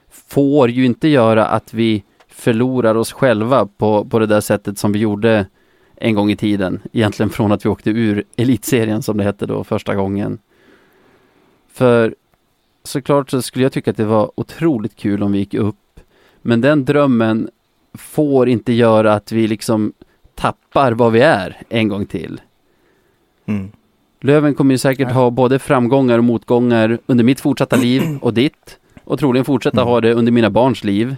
får ju inte göra att vi förlorar oss själva på, på det där sättet som vi gjorde en gång i tiden. Egentligen från att vi åkte ur elitserien som det hette då första gången. För såklart så skulle jag tycka att det var otroligt kul om vi gick upp. Men den drömmen får inte göra att vi liksom tappar vad vi är en gång till. Mm. Löven kommer ju säkert ha både framgångar och motgångar under mitt fortsatta liv och ditt. Och troligen fortsätta ha det under mina barns liv.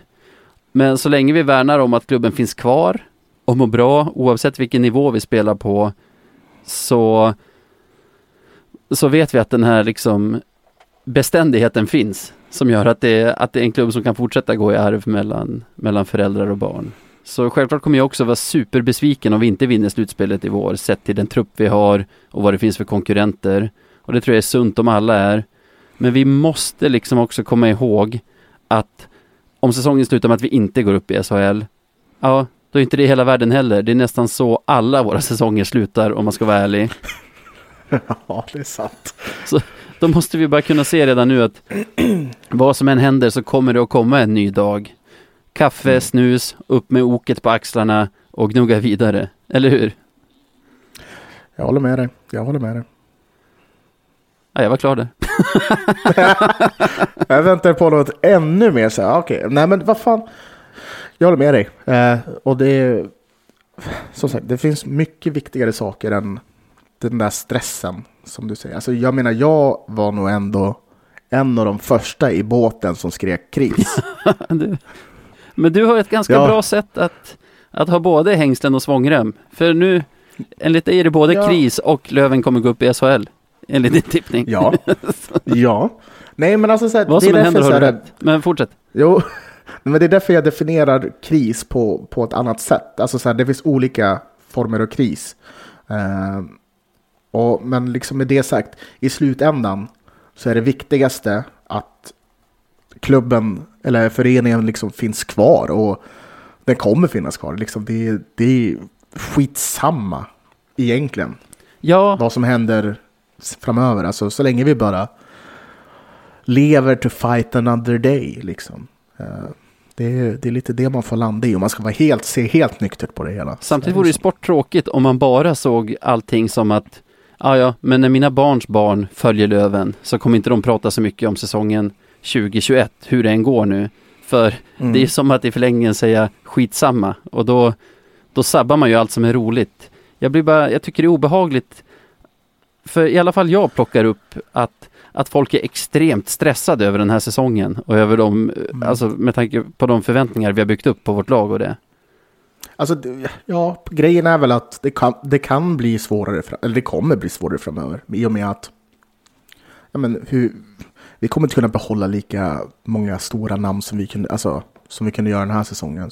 Men så länge vi värnar om att klubben finns kvar och mår bra oavsett vilken nivå vi spelar på så, så vet vi att den här liksom beständigheten finns som gör att det, att det är en klubb som kan fortsätta gå i arv mellan, mellan föräldrar och barn. Så självklart kommer jag också vara superbesviken om vi inte vinner slutspelet i vår, sett till den trupp vi har och vad det finns för konkurrenter. Och det tror jag är sunt om alla är. Men vi måste liksom också komma ihåg att om säsongen slutar med att vi inte går upp i SHL, ja, då är inte det hela världen heller. Det är nästan så alla våra (laughs) säsonger slutar om man ska vara ärlig. (laughs) Ja, det är sant. Då måste vi bara kunna se redan nu att (clears throat) vad som än händer så kommer det att komma en ny dag. Kaffe, snus, upp med oket på axlarna och gnugga vidare. Eller hur? Jag håller med dig. Jag håller med dig. Ja, jag var klar där. (laughs) Jag väntar på något ännu mer så här. Okej, nej men vad fan. Jag håller med dig. Eh, och det är som sagt, det finns mycket viktigare saker än den där stressen som du säger. Alltså jag menar, jag var nog ändå en av de första i båten som skrek kris. (laughs) du, men du har ett ganska Ja. bra sätt att, att ha både hängslen och svångrem. För nu, enligt dig är det både Ja. kris och Löven kommer gå upp i SHL. Enligt din tippning. Ja, (laughs) ja. Nej men alltså så här, Vad det är som än händer har så du rätt. Men fortsätt. Jo, (laughs) men det är därför jag definierar kris på, på ett annat sätt. Alltså så här, det finns olika former av kris. Eh, och, men liksom med det sagt, i slutändan så är det viktigaste att klubben eller föreningen liksom finns kvar och den kommer finnas kvar. Liksom det, det är skitsamma egentligen Ja, vad som händer framöver. Alltså så länge vi bara lever to fight another day liksom. Eh, Det är, det är lite det man får landa i om man ska vara helt, se helt nyktert på det hela. samtidigt vore det sport tråkigt om man bara såg allting som att Ja, ja, men när mina barns barn följer Löven så kommer inte de prata så mycket om säsongen 2021, hur det än går nu. För Mm. det är som att i förlängningen säga skitsamma och då, då sabbar man ju allt som är roligt. Jag blir bara, jag tycker det är obehagligt. För i alla fall jag plockar upp att, att folk är extremt stressade över den här säsongen och över de, Mm. alltså med tanke på de förväntningar vi har byggt upp på vårt lag och det. Alltså, ja, grejen är väl att det kan, det kan bli svårare, eller det kommer bli svårare framöver. I och med att ja, men hur, vi kommer inte kunna behålla lika många stora namn som vi kunde, alltså, som vi kunde göra den här säsongen.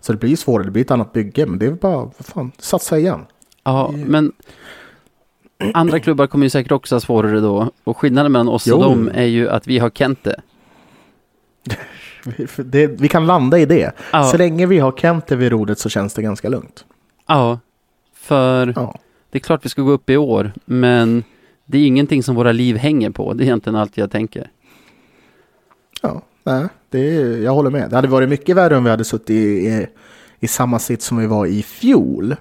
Så det blir svårare, det blir ett annat bygge, men det är väl bara, vad fan, satsa igen. Ja, men andra klubbar kommer ju säkert också ha svårare då. Och skillnaden mellan oss Jo. och dem är ju att vi har Kente. (laughs) Det, vi kan landa i det. Ja. Så länge vi har Kente vid rodret så känns det ganska lugnt. Ja, för Ja. det är klart vi ska gå upp i år, men det är ingenting som våra liv hänger på. Det är egentligen allt jag tänker. Ja, nej, det är, jag håller med. Det hade varit mycket värre om vi hade suttit i, i, i samma sitt som vi var i fjol.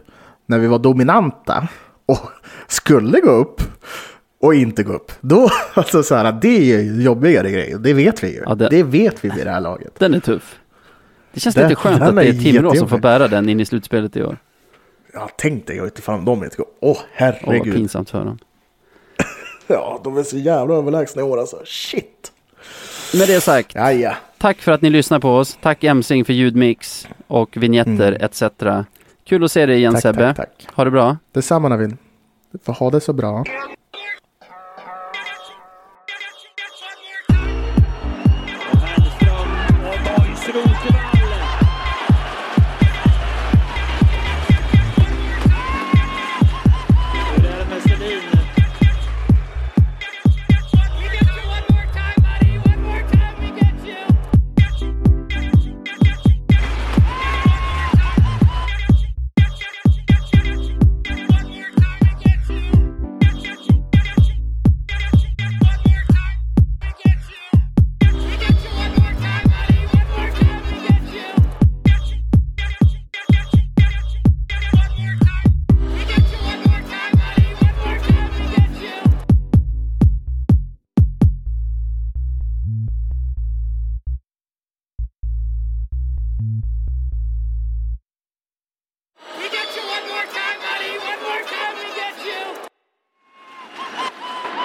När vi var dominanta och skulle gå upp och inte gå upp. Då, (laughs) alltså så här, det är jobbigare grejer. Det vet vi ju. Ja, det- det... vet vi vid det här laget. Den är tuff. Det känns Den- lite skönt att det är Timrå som får bära den in i slutspelet i år. Ja, tänk dig utifrån de inte går. Åh, Åh, vad herregud. pinsamt för dem. (laughs) ja, de är så jävla överlägsna i år alltså. Shit. Med det sagt, Ja, ja. tack för att ni lyssnar på oss. Tack Emsing för ljudmix och vignetter Mm. etc. Kul att se dig igen Tack, Sebbe. tack, tack. Ha det bra. Detsamma Navin. För får ha det så bra.